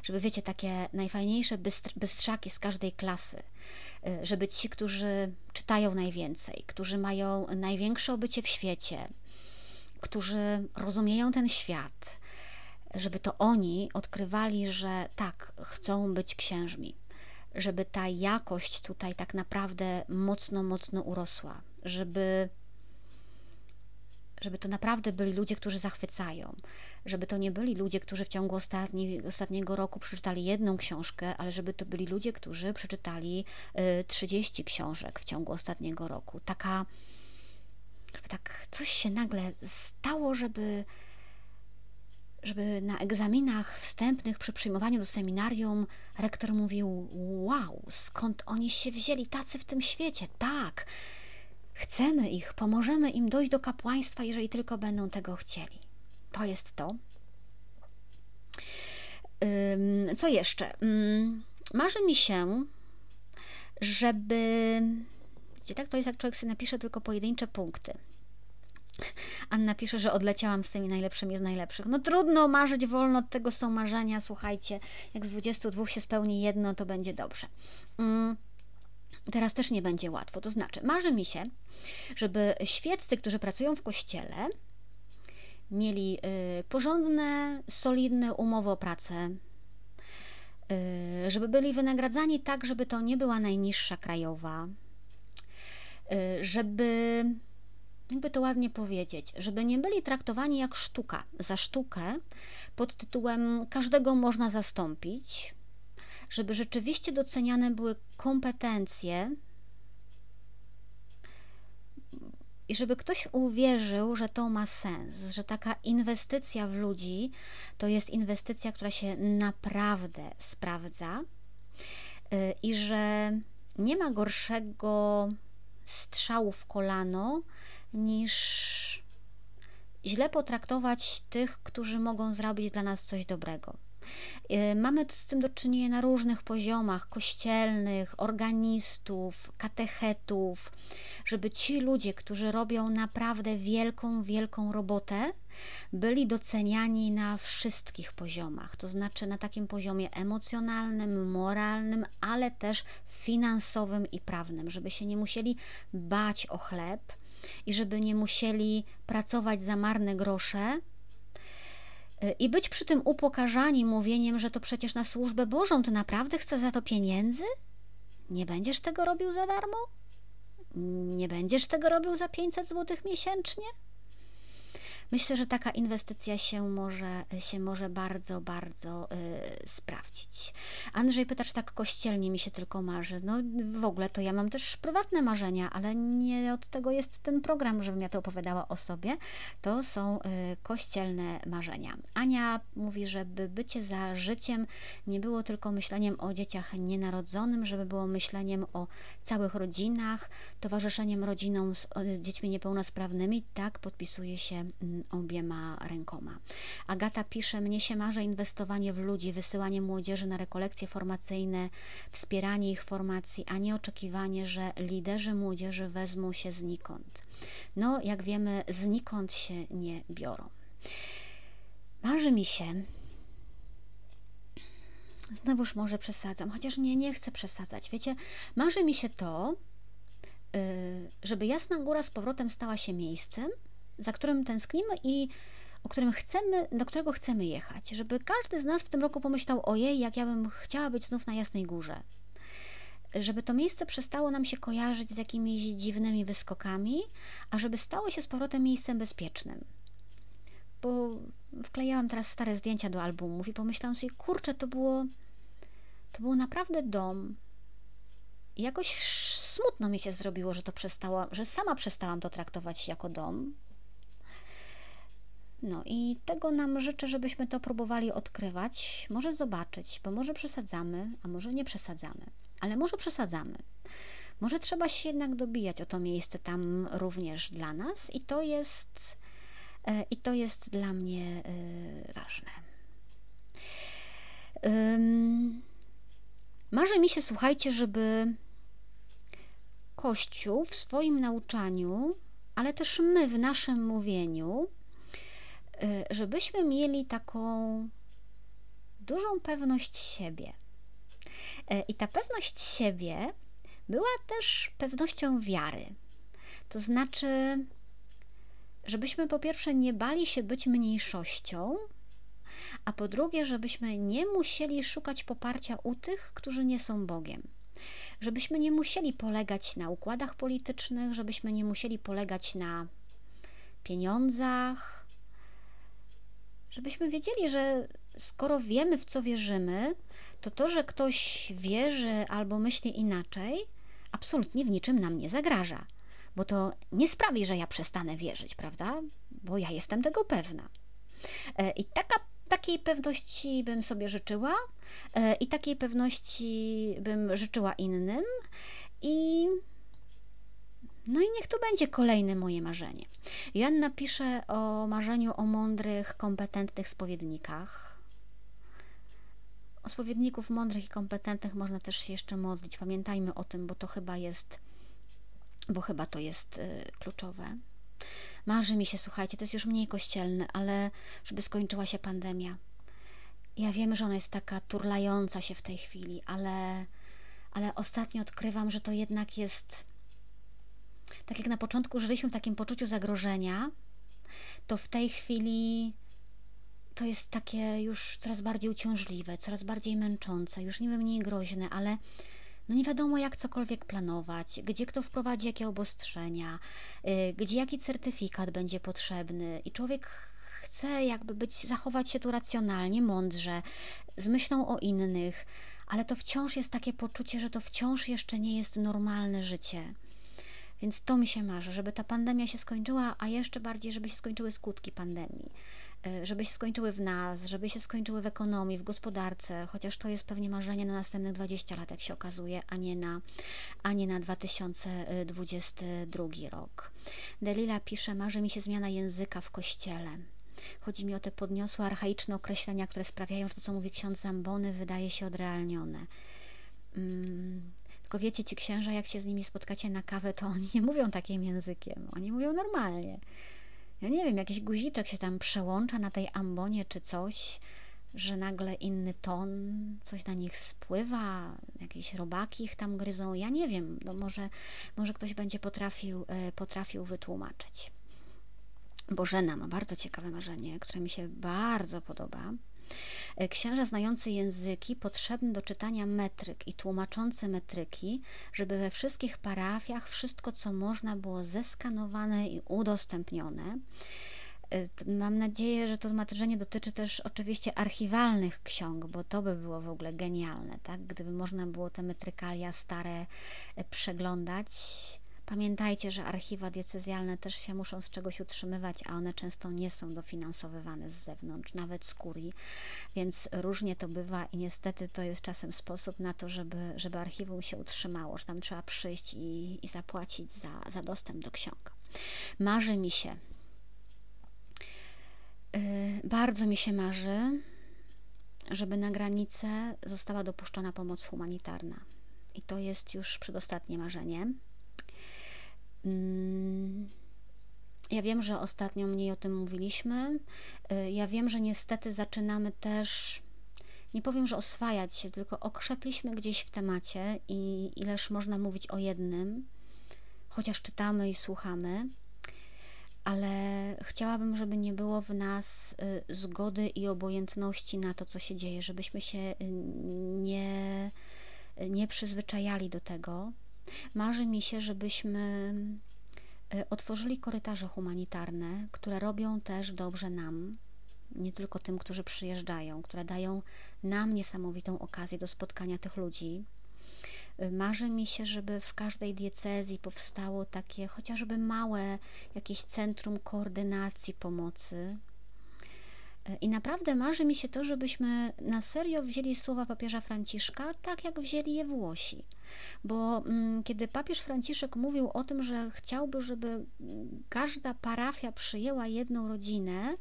Żeby, wiecie, takie najfajniejsze bystrzaki z każdej klasy. Y, żeby ci, którzy czytają najwięcej, którzy mają największe obycie w świecie, którzy rozumieją ten świat, żeby to oni odkrywali, że tak, chcą być księżmi, żeby ta jakość tutaj tak naprawdę mocno, mocno urosła, żeby żeby to naprawdę byli ludzie, którzy zachwycają, żeby to nie byli ludzie, którzy w ciągu ostatni, ostatniego roku przeczytali jedną książkę, ale żeby to byli ludzie, którzy przeczytali y, 30 książek w ciągu ostatniego roku. Taka, żeby tak coś się nagle stało, żeby żeby na egzaminach wstępnych przy przyjmowaniu do seminarium rektor mówił: Wow, skąd oni się wzięli tacy w tym świecie? Tak, chcemy ich, pomożemy im dojść do kapłaństwa, jeżeli tylko będą tego chcieli. To jest to. Co jeszcze? Marzy mi się, żeby. Wiecie, tak to jest, jak człowiek sobie napisze tylko pojedyncze punkty Anna pisze, że odleciałam z tymi najlepszymi z najlepszych. No trudno marzyć wolno, od tego są marzenia. Słuchajcie, jak z 22 się spełni jedno, to będzie dobrze. Mm. Teraz też nie będzie łatwo. To znaczy, marzy mi się, żeby świeccy, którzy pracują w kościele, mieli y, porządne, solidne umowy o pracę, y, żeby byli wynagradzani tak, żeby to nie była najniższa krajowa, y, żeby jakby to ładnie powiedzieć, żeby nie byli traktowani jak sztuka, za sztukę pod tytułem każdego można zastąpić, żeby rzeczywiście doceniane były kompetencje i żeby ktoś uwierzył, że to ma sens, że taka inwestycja w ludzi to jest inwestycja, która się naprawdę sprawdza y, i że nie ma gorszego strzału w kolano niż źle potraktować tych, którzy mogą zrobić dla nas coś dobrego. Y, mamy z tym do czynienia na różnych poziomach kościelnych, organistów, katechetów, żeby ci ludzie, którzy robią naprawdę wielką, wielką robotę, byli doceniani na wszystkich poziomach, to znaczy na takim poziomie emocjonalnym, moralnym, ale też finansowym i prawnym, żeby się nie musieli bać o chleb, i żeby nie musieli pracować za marne grosze y, i być przy tym upokarzani mówieniem, że to przecież na służbę Bożą, ty naprawdę chcesz za to pieniędzy? Nie będziesz tego robił za darmo? Nie będziesz tego robił za 500 zł miesięcznie? Myślę, że taka inwestycja się może, się może bardzo, bardzo y, sprawdzić. Andrzej pyta, czy tak kościelnie mi się tylko marzy. No w ogóle to ja mam też prywatne marzenia, ale nie od tego jest ten program, żebym ja to opowiadała o sobie. To są y, kościelne marzenia. Ania mówi, żeby bycie za życiem nie było tylko myśleniem o dzieciach nienarodzonym, żeby było myśleniem o całych rodzinach, towarzyszeniem rodzinom z, z dziećmi niepełnosprawnymi. Tak podpisuje się mm, obiema rękoma. Agata pisze, mnie się marzy inwestowanie w ludzi, wysyłanie młodzieży na rekolekcje formacyjne, wspieranie ich formacji, a nie oczekiwanie, że liderzy młodzieży wezmą się znikąd. No, jak wiemy, znikąd się nie biorą. Marzy mi się, znowuż może przesadzam, chociaż nie, nie chcę przesadzać. Wiecie, marzy mi się to, y, żeby Jasna Góra z powrotem stała się miejscem, za którym tęsknimy i o którym chcemy, do którego chcemy jechać, żeby każdy z nas w tym roku pomyślał, ojej, jak ja bym chciała być znów na Jasnej Górze. Żeby to miejsce przestało nam się kojarzyć z jakimiś dziwnymi wyskokami, a żeby stało się z powrotem miejscem bezpiecznym. Bo wklejałam teraz stare zdjęcia do albumów i pomyślałam sobie, kurczę, to było to był naprawdę dom. I jakoś smutno mi się zrobiło, że to przestała, że sama przestałam to traktować jako dom. No i tego nam życzę, żebyśmy to próbowali odkrywać, może zobaczyć, bo może przesadzamy, a może nie przesadzamy, ale może przesadzamy. Może trzeba się jednak dobijać o to miejsce tam również dla nas i to jest, e, i to jest dla mnie e, ważne. Marzy mi się, słuchajcie, żeby Kościół w swoim nauczaniu, ale też my w naszym mówieniu, żebyśmy mieli taką dużą pewność siebie. Y, I ta pewność siebie była też pewnością wiary. To znaczy, żebyśmy po pierwsze nie bali się być mniejszością, a po drugie, żebyśmy nie musieli szukać poparcia u tych, którzy nie są Bogiem. Żebyśmy nie musieli polegać na układach politycznych, żebyśmy nie musieli polegać na pieniądzach, żebyśmy wiedzieli, że skoro wiemy, w co wierzymy, to to, że ktoś wierzy albo myśli inaczej, absolutnie w niczym nam nie zagraża, bo to nie sprawi, że ja przestanę wierzyć, prawda? Bo ja jestem tego pewna. E, I taka Takiej pewności bym sobie życzyła e, i takiej pewności bym życzyła innym i no i niech to będzie kolejne moje marzenie. Joanna pisze o marzeniu o mądrych, kompetentnych spowiednikach. O spowiedników mądrych i kompetentnych można też się jeszcze modlić. Pamiętajmy o tym, bo to chyba jest, bo chyba to jest y, kluczowe. Marzy mi się, słuchajcie, to jest już mniej kościelne, ale żeby skończyła się pandemia. Ja wiem, że ona jest taka turlająca się w tej chwili, ale, ale ostatnio odkrywam, że to jednak jest. Tak jak na początku żyliśmy w takim poczuciu zagrożenia, to w tej chwili to jest takie już coraz bardziej uciążliwe, coraz bardziej męczące, już niby mniej groźne, ale no nie wiadomo jak cokolwiek planować, gdzie kto wprowadzi jakie obostrzenia, yy, gdzie jaki certyfikat będzie potrzebny i człowiek chce jakby być, zachować się tu racjonalnie, mądrze, z myślą o innych, ale to wciąż jest takie poczucie, że to wciąż jeszcze nie jest normalne życie. Więc to mi się marzy, żeby ta pandemia się skończyła, a jeszcze bardziej, żeby się skończyły skutki pandemii. E, żeby się skończyły w nas, żeby się skończyły w ekonomii, w gospodarce, chociaż to jest pewnie marzenie na następnych 20 lat, jak się okazuje, a nie na, a nie na 2022 rok. Delila pisze, marzy mi się zmiana języka w kościele. Chodzi mi o te podniosłe, archaiczne określenia, które sprawiają, że to, co mówi ksiądz Zambony, wydaje się odrealnione. Mm, tylko wiecie, ci księża, jak się z nimi spotkacie na kawę, to oni nie mówią takim językiem. Oni mówią normalnie ja nie wiem, jakiś guziczek się tam przełącza na tej ambonie czy coś, że nagle inny ton, coś na nich spływa, jakieś robaki ich tam gryzą. Ja nie wiem, no może, może ktoś będzie potrafił, e, potrafił wytłumaczyć. Bożena ma bardzo ciekawe marzenie, które mi się bardzo podoba. E, księża znający języki, potrzebny do czytania metryk i tłumaczący metryki, żeby we wszystkich parafiach wszystko, co można było zeskanowane i udostępnione. E, mam nadzieję, że to marzenie dotyczy też oczywiście archiwalnych ksiąg, bo to by było w ogóle genialne, tak? Gdyby można było te metrykalia stare e, przeglądać Pamiętajcie, że archiwa diecezjalne też się muszą z czegoś utrzymywać, a one często nie są dofinansowywane z zewnątrz, nawet z kurii, więc różnie to bywa i niestety to jest czasem sposób na to, żeby, żeby archiwum się utrzymało, że tam trzeba przyjść i, i zapłacić za, za dostęp do ksiąg. Marzy mi się, yy, bardzo mi się marzy, żeby na granicę została dopuszczona pomoc humanitarna. I to jest już przedostatnie marzenie. Mm, ja wiem, że ostatnio mniej o tym mówiliśmy. Y, ja wiem, że niestety zaczynamy też, nie powiem, że oswajać się, tylko okrzepliśmy gdzieś w temacie i ileż można mówić o jednym, chociaż czytamy i słuchamy, ale chciałabym, żeby nie było w nas y, zgody i obojętności na to, co się dzieje, żebyśmy się y, nie, nie przyzwyczajali do tego, Marzy mi się, żebyśmy e, otworzyli korytarze humanitarne, które robią też dobrze nam, nie tylko tym, którzy przyjeżdżają, które dają nam niesamowitą okazję do spotkania tych ludzi. Marzy mi się, żeby w każdej diecezji powstało takie chociażby małe jakieś centrum koordynacji pomocy. I naprawdę marzy mi się to, żebyśmy na serio wzięli słowa papieża Franciszka, tak jak wzięli je Włosi. Bo mm, kiedy papież Franciszek mówił o tym, że chciałby, żeby każda parafia przyjęła jedną rodzinę,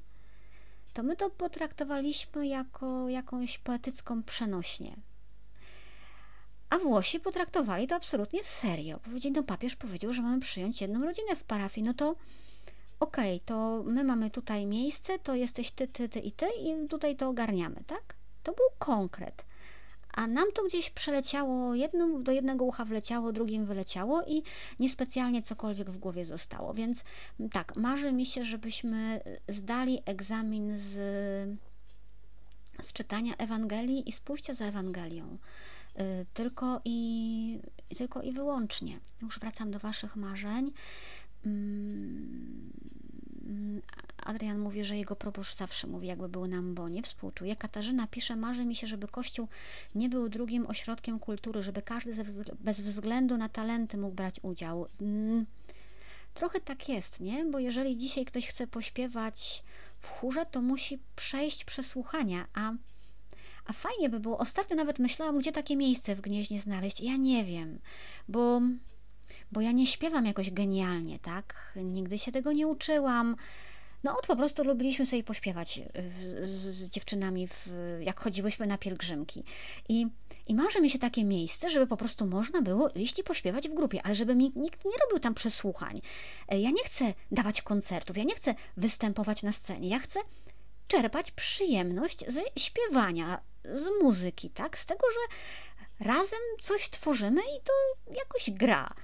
to my to potraktowaliśmy jako jakąś poetycką przenośnię. A Włosi potraktowali to absolutnie serio. Powiedzieli, no papież powiedział, że mamy przyjąć jedną rodzinę w parafii, no to okej, okay, to my mamy tutaj miejsce, to jesteś ty, ty, ty i ty i tutaj to ogarniamy, tak? To był konkret. A nam to gdzieś przeleciało, jednym do jednego ucha wleciało, drugim wyleciało i niespecjalnie cokolwiek w głowie zostało. Więc tak, marzy mi się, żebyśmy zdali egzamin z, z czytania Ewangelii i z pójścia za Ewangelią. Y, tylko i, tylko i wyłącznie. Już wracam do Waszych marzeń. Mm, Adrian mówi, że jego proboszcz zawsze mówi, jakby był na ambonie, współczuje. Katarzyna pisze, marzy mi się, żeby Kościół nie był drugim ośrodkiem kultury, żeby każdy bez względu na talenty mógł brać udział. Mm, trochę tak jest, nie? Bo jeżeli dzisiaj ktoś chce pośpiewać w chórze, to musi przejść przesłuchania, a a fajnie by było. Ostatnio nawet myślałam, gdzie takie miejsce w Gnieźnie znaleźć. Ja nie wiem, bo, bo ja nie śpiewam jakoś genialnie, tak? Nigdy się tego nie uczyłam. No od po prostu lubiliśmy sobie pośpiewać y, z, z dziewczynami, w, jak chodziłyśmy na pielgrzymki. I, I marzy mi się takie miejsce, żeby po prostu można było iść i pośpiewać w grupie, ale żeby mi nikt nie robił tam przesłuchań. E, ja nie chcę dawać koncertów, ja nie chcę występować na scenie, ja chcę czerpać przyjemność ze śpiewania, z muzyki, tak? Z tego, że razem coś tworzymy i to jakoś gra.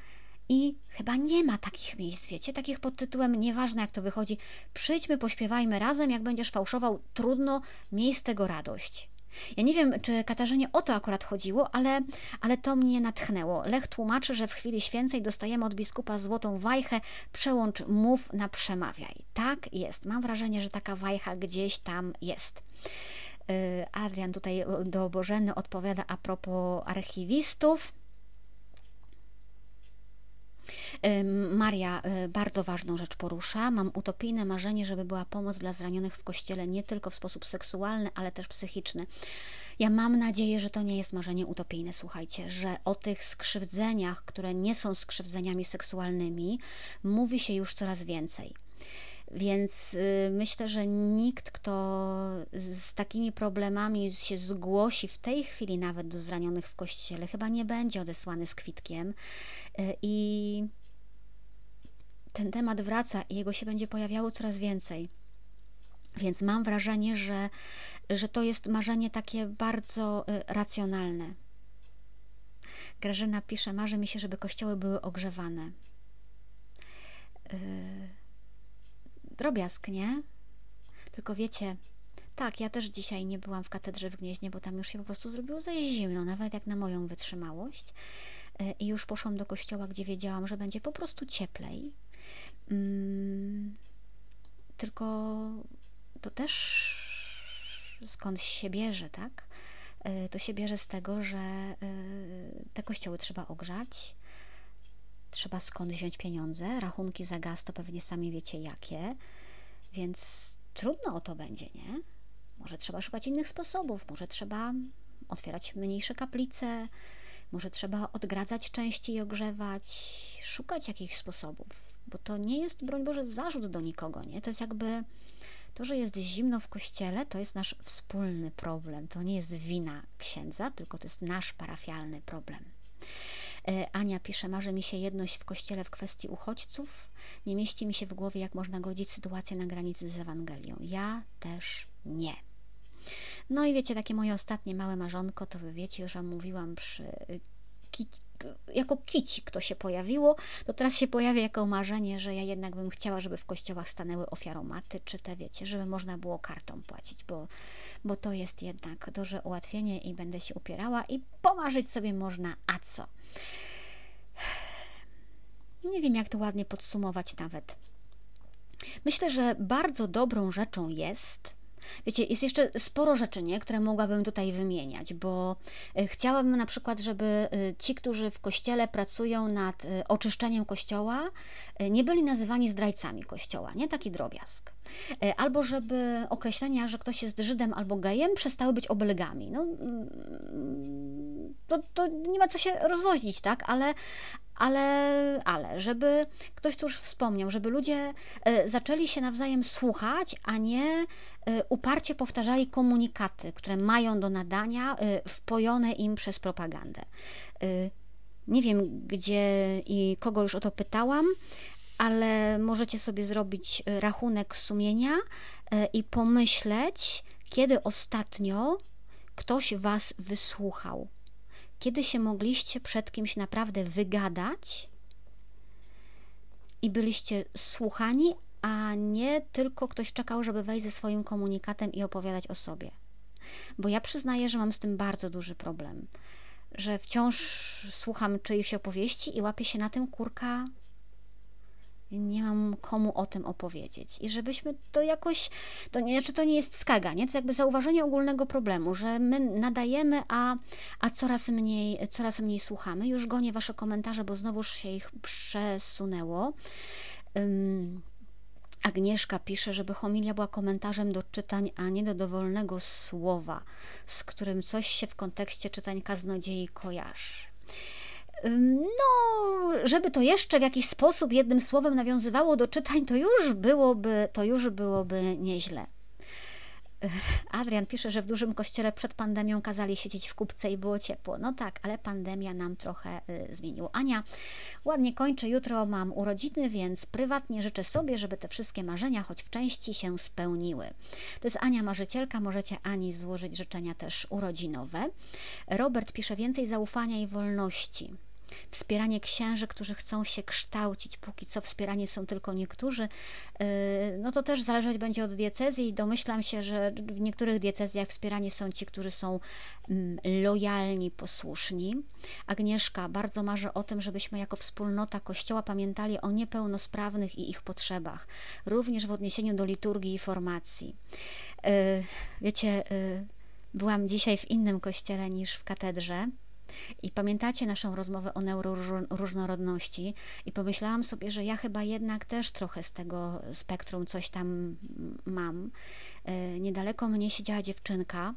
I chyba nie ma takich miejsc, wiecie, takich pod tytułem nieważne jak to wychodzi, przyjdźmy, pośpiewajmy razem, jak będziesz fałszował, trudno, miej z tego radość. Ja nie wiem, czy Katarzynie o to akurat chodziło, ale, ale to mnie natchnęło. Lech tłumaczy, że w chwili święcej dostajemy od biskupa złotą wajchę, przełącz mów na przemawiaj. Tak jest. Mam wrażenie, że taka wajcha gdzieś tam jest. Y, Adrian tutaj do Bożeny odpowiada a propos archiwistów. Maria y, bardzo ważną rzecz porusza. Mam utopijne marzenie, żeby była pomoc dla zranionych w kościele nie tylko w sposób seksualny, ale też psychiczny. Ja mam nadzieję, że to nie jest marzenie utopijne, słuchajcie, że o tych skrzywdzeniach, które nie są skrzywdzeniami seksualnymi, mówi się już coraz więcej. Więc y, myślę, że nikt, kto z takimi problemami się zgłosi w tej chwili nawet do zranionych w kościele, chyba nie będzie odesłany z kwitkiem. Y, I ten temat wraca i jego się będzie pojawiało coraz więcej. Więc mam wrażenie, że, że to jest marzenie takie bardzo y, racjonalne. Grażyna pisze: Marzy mi się, żeby kościoły były ogrzewane. Yy drobiazg, nie? Tylko wiecie, tak, ja też dzisiaj nie byłam w katedrze w Gnieźnie, bo tam już się po prostu zrobiło za zimno, nawet jak na moją wytrzymałość. E, I już poszłam do kościoła, gdzie wiedziałam, że będzie po prostu cieplej. Mm, tylko to też skąd się bierze, tak? E, to się bierze z tego, że e, te kościoły trzeba ogrzać, trzeba skąd wziąć pieniądze, rachunki za gaz to pewnie sami wiecie jakie, więc trudno o to będzie, nie? Może trzeba szukać innych sposobów, może trzeba otwierać mniejsze kaplice, może trzeba odgradzać częściej i ogrzewać, szukać jakichś sposobów, bo to nie jest, broń Boże, zarzut do nikogo, nie? To jest jakby to, że jest zimno w kościele, to jest nasz wspólny problem. To nie jest wina księdza, tylko to jest nasz parafialny problem. E, Ania pisze, marzy mi się jedność w kościele w kwestii uchodźców. Nie mieści mi się w głowie, jak można godzić sytuację na granicy z Ewangelią. Ja też nie. No i wiecie, takie moje ostatnie małe marzonko, to wy wiecie, już Wam mówiłam przy jako kici, kto się pojawiło, to teraz się pojawia jako marzenie, że ja jednak bym chciała, żeby w kościołach stanęły ofiaromaty, czy te wiecie, żeby można było kartą płacić, bo, bo to jest jednak duże ułatwienie i będę się upierała i pomarzyć sobie można, a co? Nie wiem, jak to ładnie podsumować nawet. Myślę, że bardzo dobrą rzeczą jest, Wiecie, jest jeszcze sporo rzeczy, nie, które mogłabym tutaj wymieniać, bo y, chciałabym na przykład, żeby y, ci, którzy w kościele pracują nad y, oczyszczeniem kościoła, nie byli nazywani zdrajcami kościoła, nie taki drobiazg. Albo żeby określenia, że ktoś jest Żydem albo gejem, przestały być obelgami. No, mm, to, to nie ma co się rozwozić, tak? Ale, ale, ale, żeby ktoś tu już wspomniał, żeby ludzie e, zaczęli się nawzajem słuchać, a nie e, uparcie powtarzali komunikaty, które mają do nadania, e, wpojone im przez propagandę. Nie wiem, gdzie i kogo już o to pytałam, ale możecie sobie zrobić rachunek sumienia i pomyśleć, kiedy ostatnio ktoś Was wysłuchał kiedy się mogliście przed kimś naprawdę wygadać i byliście słuchani, a nie tylko ktoś czekał, żeby wejść ze swoim komunikatem i opowiadać o sobie. Bo ja przyznaję, że mam z tym bardzo duży problem, że wciąż słucham czyichś opowieści i łapię się na tym, kurka, nie mam komu o tym opowiedzieć. I żebyśmy to jakoś, to nie, znaczy to nie jest skarga, nie? To jakby zauważenie ogólnego problemu, że my nadajemy, a, a coraz, mniej, coraz mniej słuchamy. Już gonię Wasze komentarze, bo znowuż się ich przesunęło. Um, Agnieszka pisze, żeby homilia była komentarzem do czytań, a nie do dowolnego słowa, z którym coś się w kontekście czytań kaznodziei kojarzy. No, żeby to jeszcze w jakiś sposób jednym słowem nawiązywało do czytań, to już byłoby, to już byłoby nieźle. Adrian pisze, że w dużym kościele przed pandemią kazali siedzieć w kupce i było ciepło. No tak, ale pandemia nam trochę y, zmieniła. Ania, ładnie kończę, jutro mam urodziny, więc prywatnie życzę sobie, żeby te wszystkie marzenia choć w części się spełniły. To jest Ania Marzycielka, możecie Ani złożyć życzenia też urodzinowe. Robert pisze więcej zaufania i wolności wspieranie księży, którzy chcą się kształcić. Póki co wspierani są tylko niektórzy. Y, no to też zależeć będzie od diecezji. Domyślam się, że w niektórych diecezjach wspierani są ci, którzy są mm, lojalni, posłuszni. Agnieszka bardzo marzy o tym, żebyśmy jako wspólnota Kościoła pamiętali o niepełnosprawnych i ich potrzebach, również w odniesieniu do liturgii i formacji. Y, wiecie, y, byłam dzisiaj w innym kościele niż w katedrze. I pamiętacie naszą rozmowę o neuroróżnorodności i pomyślałam sobie, że ja chyba jednak też trochę z tego spektrum coś tam mam. E, niedaleko mnie siedziała dziewczynka,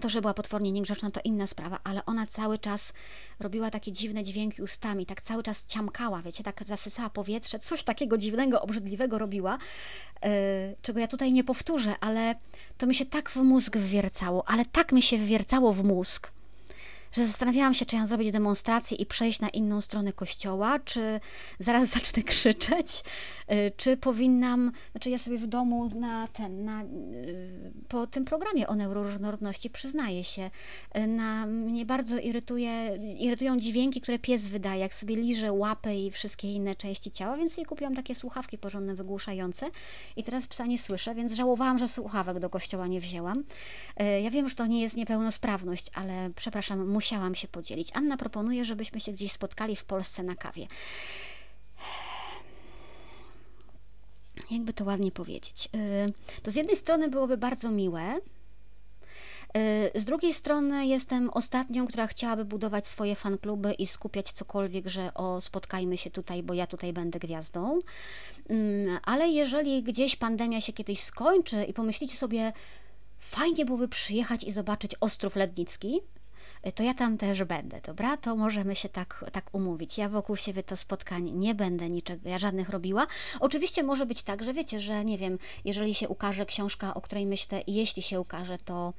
to, że była potwornie niegrzeczna, to inna sprawa, ale ona cały czas robiła takie dziwne dźwięki ustami, tak cały czas ciamkała, wiecie, tak zasysała powietrze, coś takiego dziwnego, obrzydliwego robiła, yy, czego ja tutaj nie powtórzę, ale to mi się tak w mózg wwiercało, ale tak mi się wwiercało w mózg, że zastanawiałam się, czy ja zrobić demonstrację i przejść na inną stronę kościoła, czy zaraz zacznę krzyczeć, y, czy powinnam, znaczy ja sobie w domu na ten, na, y, po tym programie o neuroróżnorodności przyznaję się, y, na mnie bardzo irytuje, irytują dźwięki, które pies wydaje, jak sobie liże łapy i wszystkie inne części ciała, więc jej kupiłam takie słuchawki porządne, wygłuszające i teraz psa nie słyszę, więc żałowałam, że słuchawek do kościoła nie wzięłam. Ja wiem, że to nie jest niepełnosprawność, ale przepraszam, musiałam się podzielić. Anna proponuje, żebyśmy się gdzieś spotkali w Polsce na kawie. Jakby to ładnie powiedzieć. Y, to z jednej strony byłoby bardzo miłe, y, z drugiej strony jestem ostatnią, która chciałaby budować swoje fankluby i skupiać cokolwiek, że o spotkajmy się tutaj, bo ja tutaj będę gwiazdą. Mm, ale jeżeli gdzieś pandemia się kiedyś skończy i pomyślicie sobie, fajnie byłoby przyjechać i zobaczyć Ostrów Lednicki, to ja tam też będę, dobra? To możemy się tak, tak umówić. Ja wokół siebie to spotkań nie będę niczego, ja żadnych robiła. Oczywiście może być tak, że wiecie, że nie wiem, jeżeli się ukaże książka, o której myślę, jeśli się ukaże, to,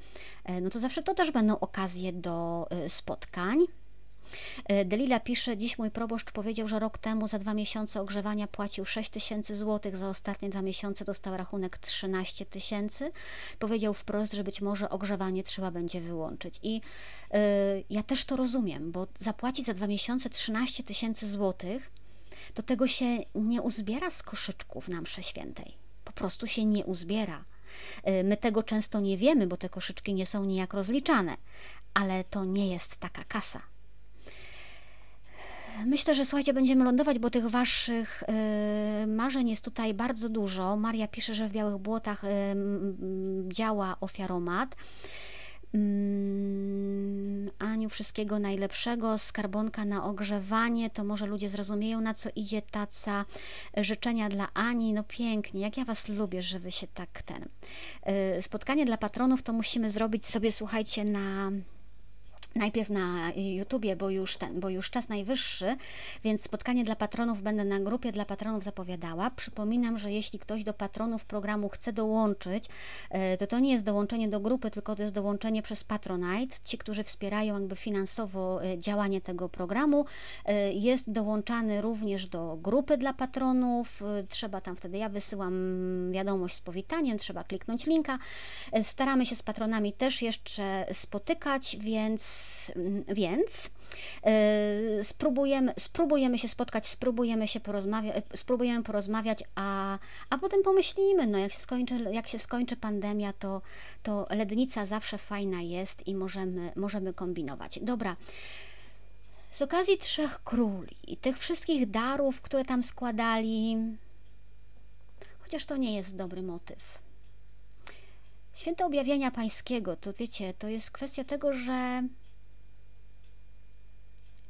e, no to zawsze to też będą okazje do e, spotkań. E, Delila pisze, dziś mój proboszcz powiedział, że rok temu za dwa miesiące ogrzewania płacił 6 tysięcy złotych, za ostatnie dwa miesiące dostał rachunek 13 tysięcy. Powiedział wprost, że być może ogrzewanie trzeba będzie wyłączyć. I yy, ja też to rozumiem, bo zapłacić za dwa miesiące 13 tysięcy złotych, to tego się nie uzbiera z koszyczków na msze świętej. Po prostu się nie uzbiera. E, my tego często nie wiemy, bo te koszyczki nie są nijak rozliczane, ale to nie jest taka kasa. Myślę, że słuchajcie, będziemy lądować, bo tych waszych y, marzeń jest tutaj bardzo dużo. Maria pisze, że w Białych Błotach y, działa ofiaromat. Mm, Aniu, wszystkiego najlepszego, skarbonka na ogrzewanie, to może ludzie zrozumieją, na co idzie taca. Życzenia dla Ani, no pięknie, jak ja Was lubię, że Wy się tak ten... Y, spotkanie dla patronów to musimy zrobić sobie, słuchajcie, na najpierw na YouTubie, bo już ten, bo już czas najwyższy, więc spotkanie dla patronów będę na grupie dla patronów zapowiadała. Przypominam, że jeśli ktoś do patronów programu chce dołączyć, e, to to nie jest dołączenie do grupy, tylko to jest dołączenie przez Patronite. Ci, którzy wspierają jakby finansowo e, działanie tego programu, e, jest dołączany również do grupy dla patronów. Trzeba tam wtedy, ja wysyłam wiadomość z powitaniem, trzeba kliknąć linka. Staramy się z patronami też jeszcze spotykać, więc więc yy, spróbujemy, spróbujemy się spotkać, spróbujemy się porozmawiać, e, spróbujemy porozmawiać, a, a potem pomyślimy, no jak się skończy, jak się skończy pandemia, to, to lednica zawsze fajna jest i możemy, możemy kombinować. Dobra. Z okazji Trzech Króli i tych wszystkich darów, które tam składali, chociaż to nie jest dobry motyw. Święte objawienia pańskiego, to wiecie, to jest kwestia tego, że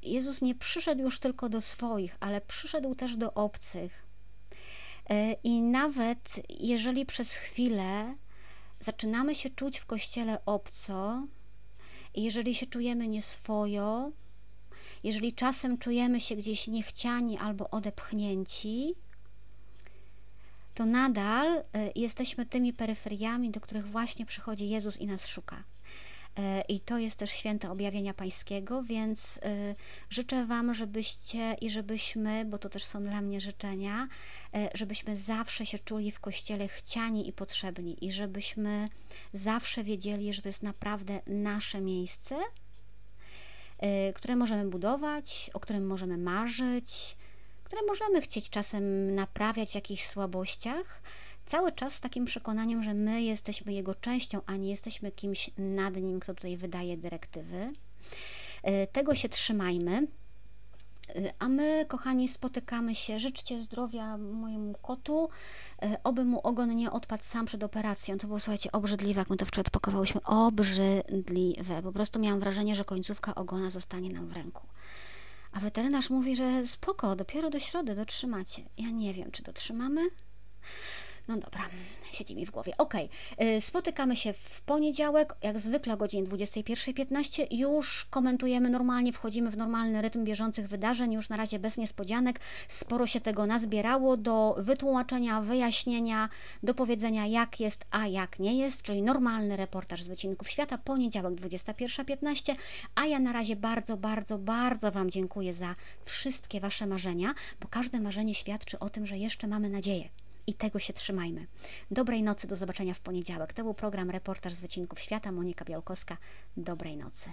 Jezus nie przyszedł już tylko do swoich, ale przyszedł też do obcych. E, I nawet jeżeli przez chwilę zaczynamy się czuć w kościele obco, i jeżeli się czujemy nieswojo, jeżeli czasem czujemy się gdzieś niechciani albo odepchnięci, to nadal e, jesteśmy tymi peryferiami, do których właśnie przychodzi Jezus i nas szuka. E, I to jest też święte objawienia Pańskiego, więc e, życzę Wam, żebyście i żebyśmy, bo to też są dla mnie życzenia, e, żebyśmy zawsze się czuli w kościele chciani i potrzebni i żebyśmy zawsze wiedzieli, że to jest naprawdę nasze miejsce, które możemy budować, o którym możemy marzyć, które możemy chcieć czasem naprawiać w jakichś słabościach cały czas z takim przekonaniem, że my jesteśmy jego częścią, a nie jesteśmy kimś nad nim, kto tutaj wydaje dyrektywy. E, tego się trzymajmy. E, a my, kochani, spotykamy się. Życzcie zdrowia mojemu kotu. E, oby mu ogon nie odpadł sam przed operacją. To było, słuchajcie, obrzydliwe, jak my to wczoraj odpakowałyśmy. Obrzydliwe. Po prostu miałam wrażenie, że końcówka ogona zostanie nam w ręku. A weterynarz mówi, że spoko, dopiero do środy dotrzymacie. Ja nie wiem, czy dotrzymamy. No dobra, siedzi mi w głowie. Ok, spotykamy się w poniedziałek, jak zwykle o godzinie 21.15. Już komentujemy normalnie, wchodzimy w normalny rytm bieżących wydarzeń, już na razie bez niespodzianek. Sporo się tego nazbierało do wytłumaczenia, wyjaśnienia, do powiedzenia jak jest, a jak nie jest, czyli normalny reportaż z wycinków świata, poniedziałek 21.15. A ja na razie bardzo, bardzo, bardzo Wam dziękuję za wszystkie Wasze marzenia, bo każde marzenie świadczy o tym, że jeszcze mamy nadzieję i tego się trzymajmy. Dobrej nocy, do zobaczenia w poniedziałek. To był program Reportaż z Wycinków Świata. Monika Białkowska. Dobrej nocy.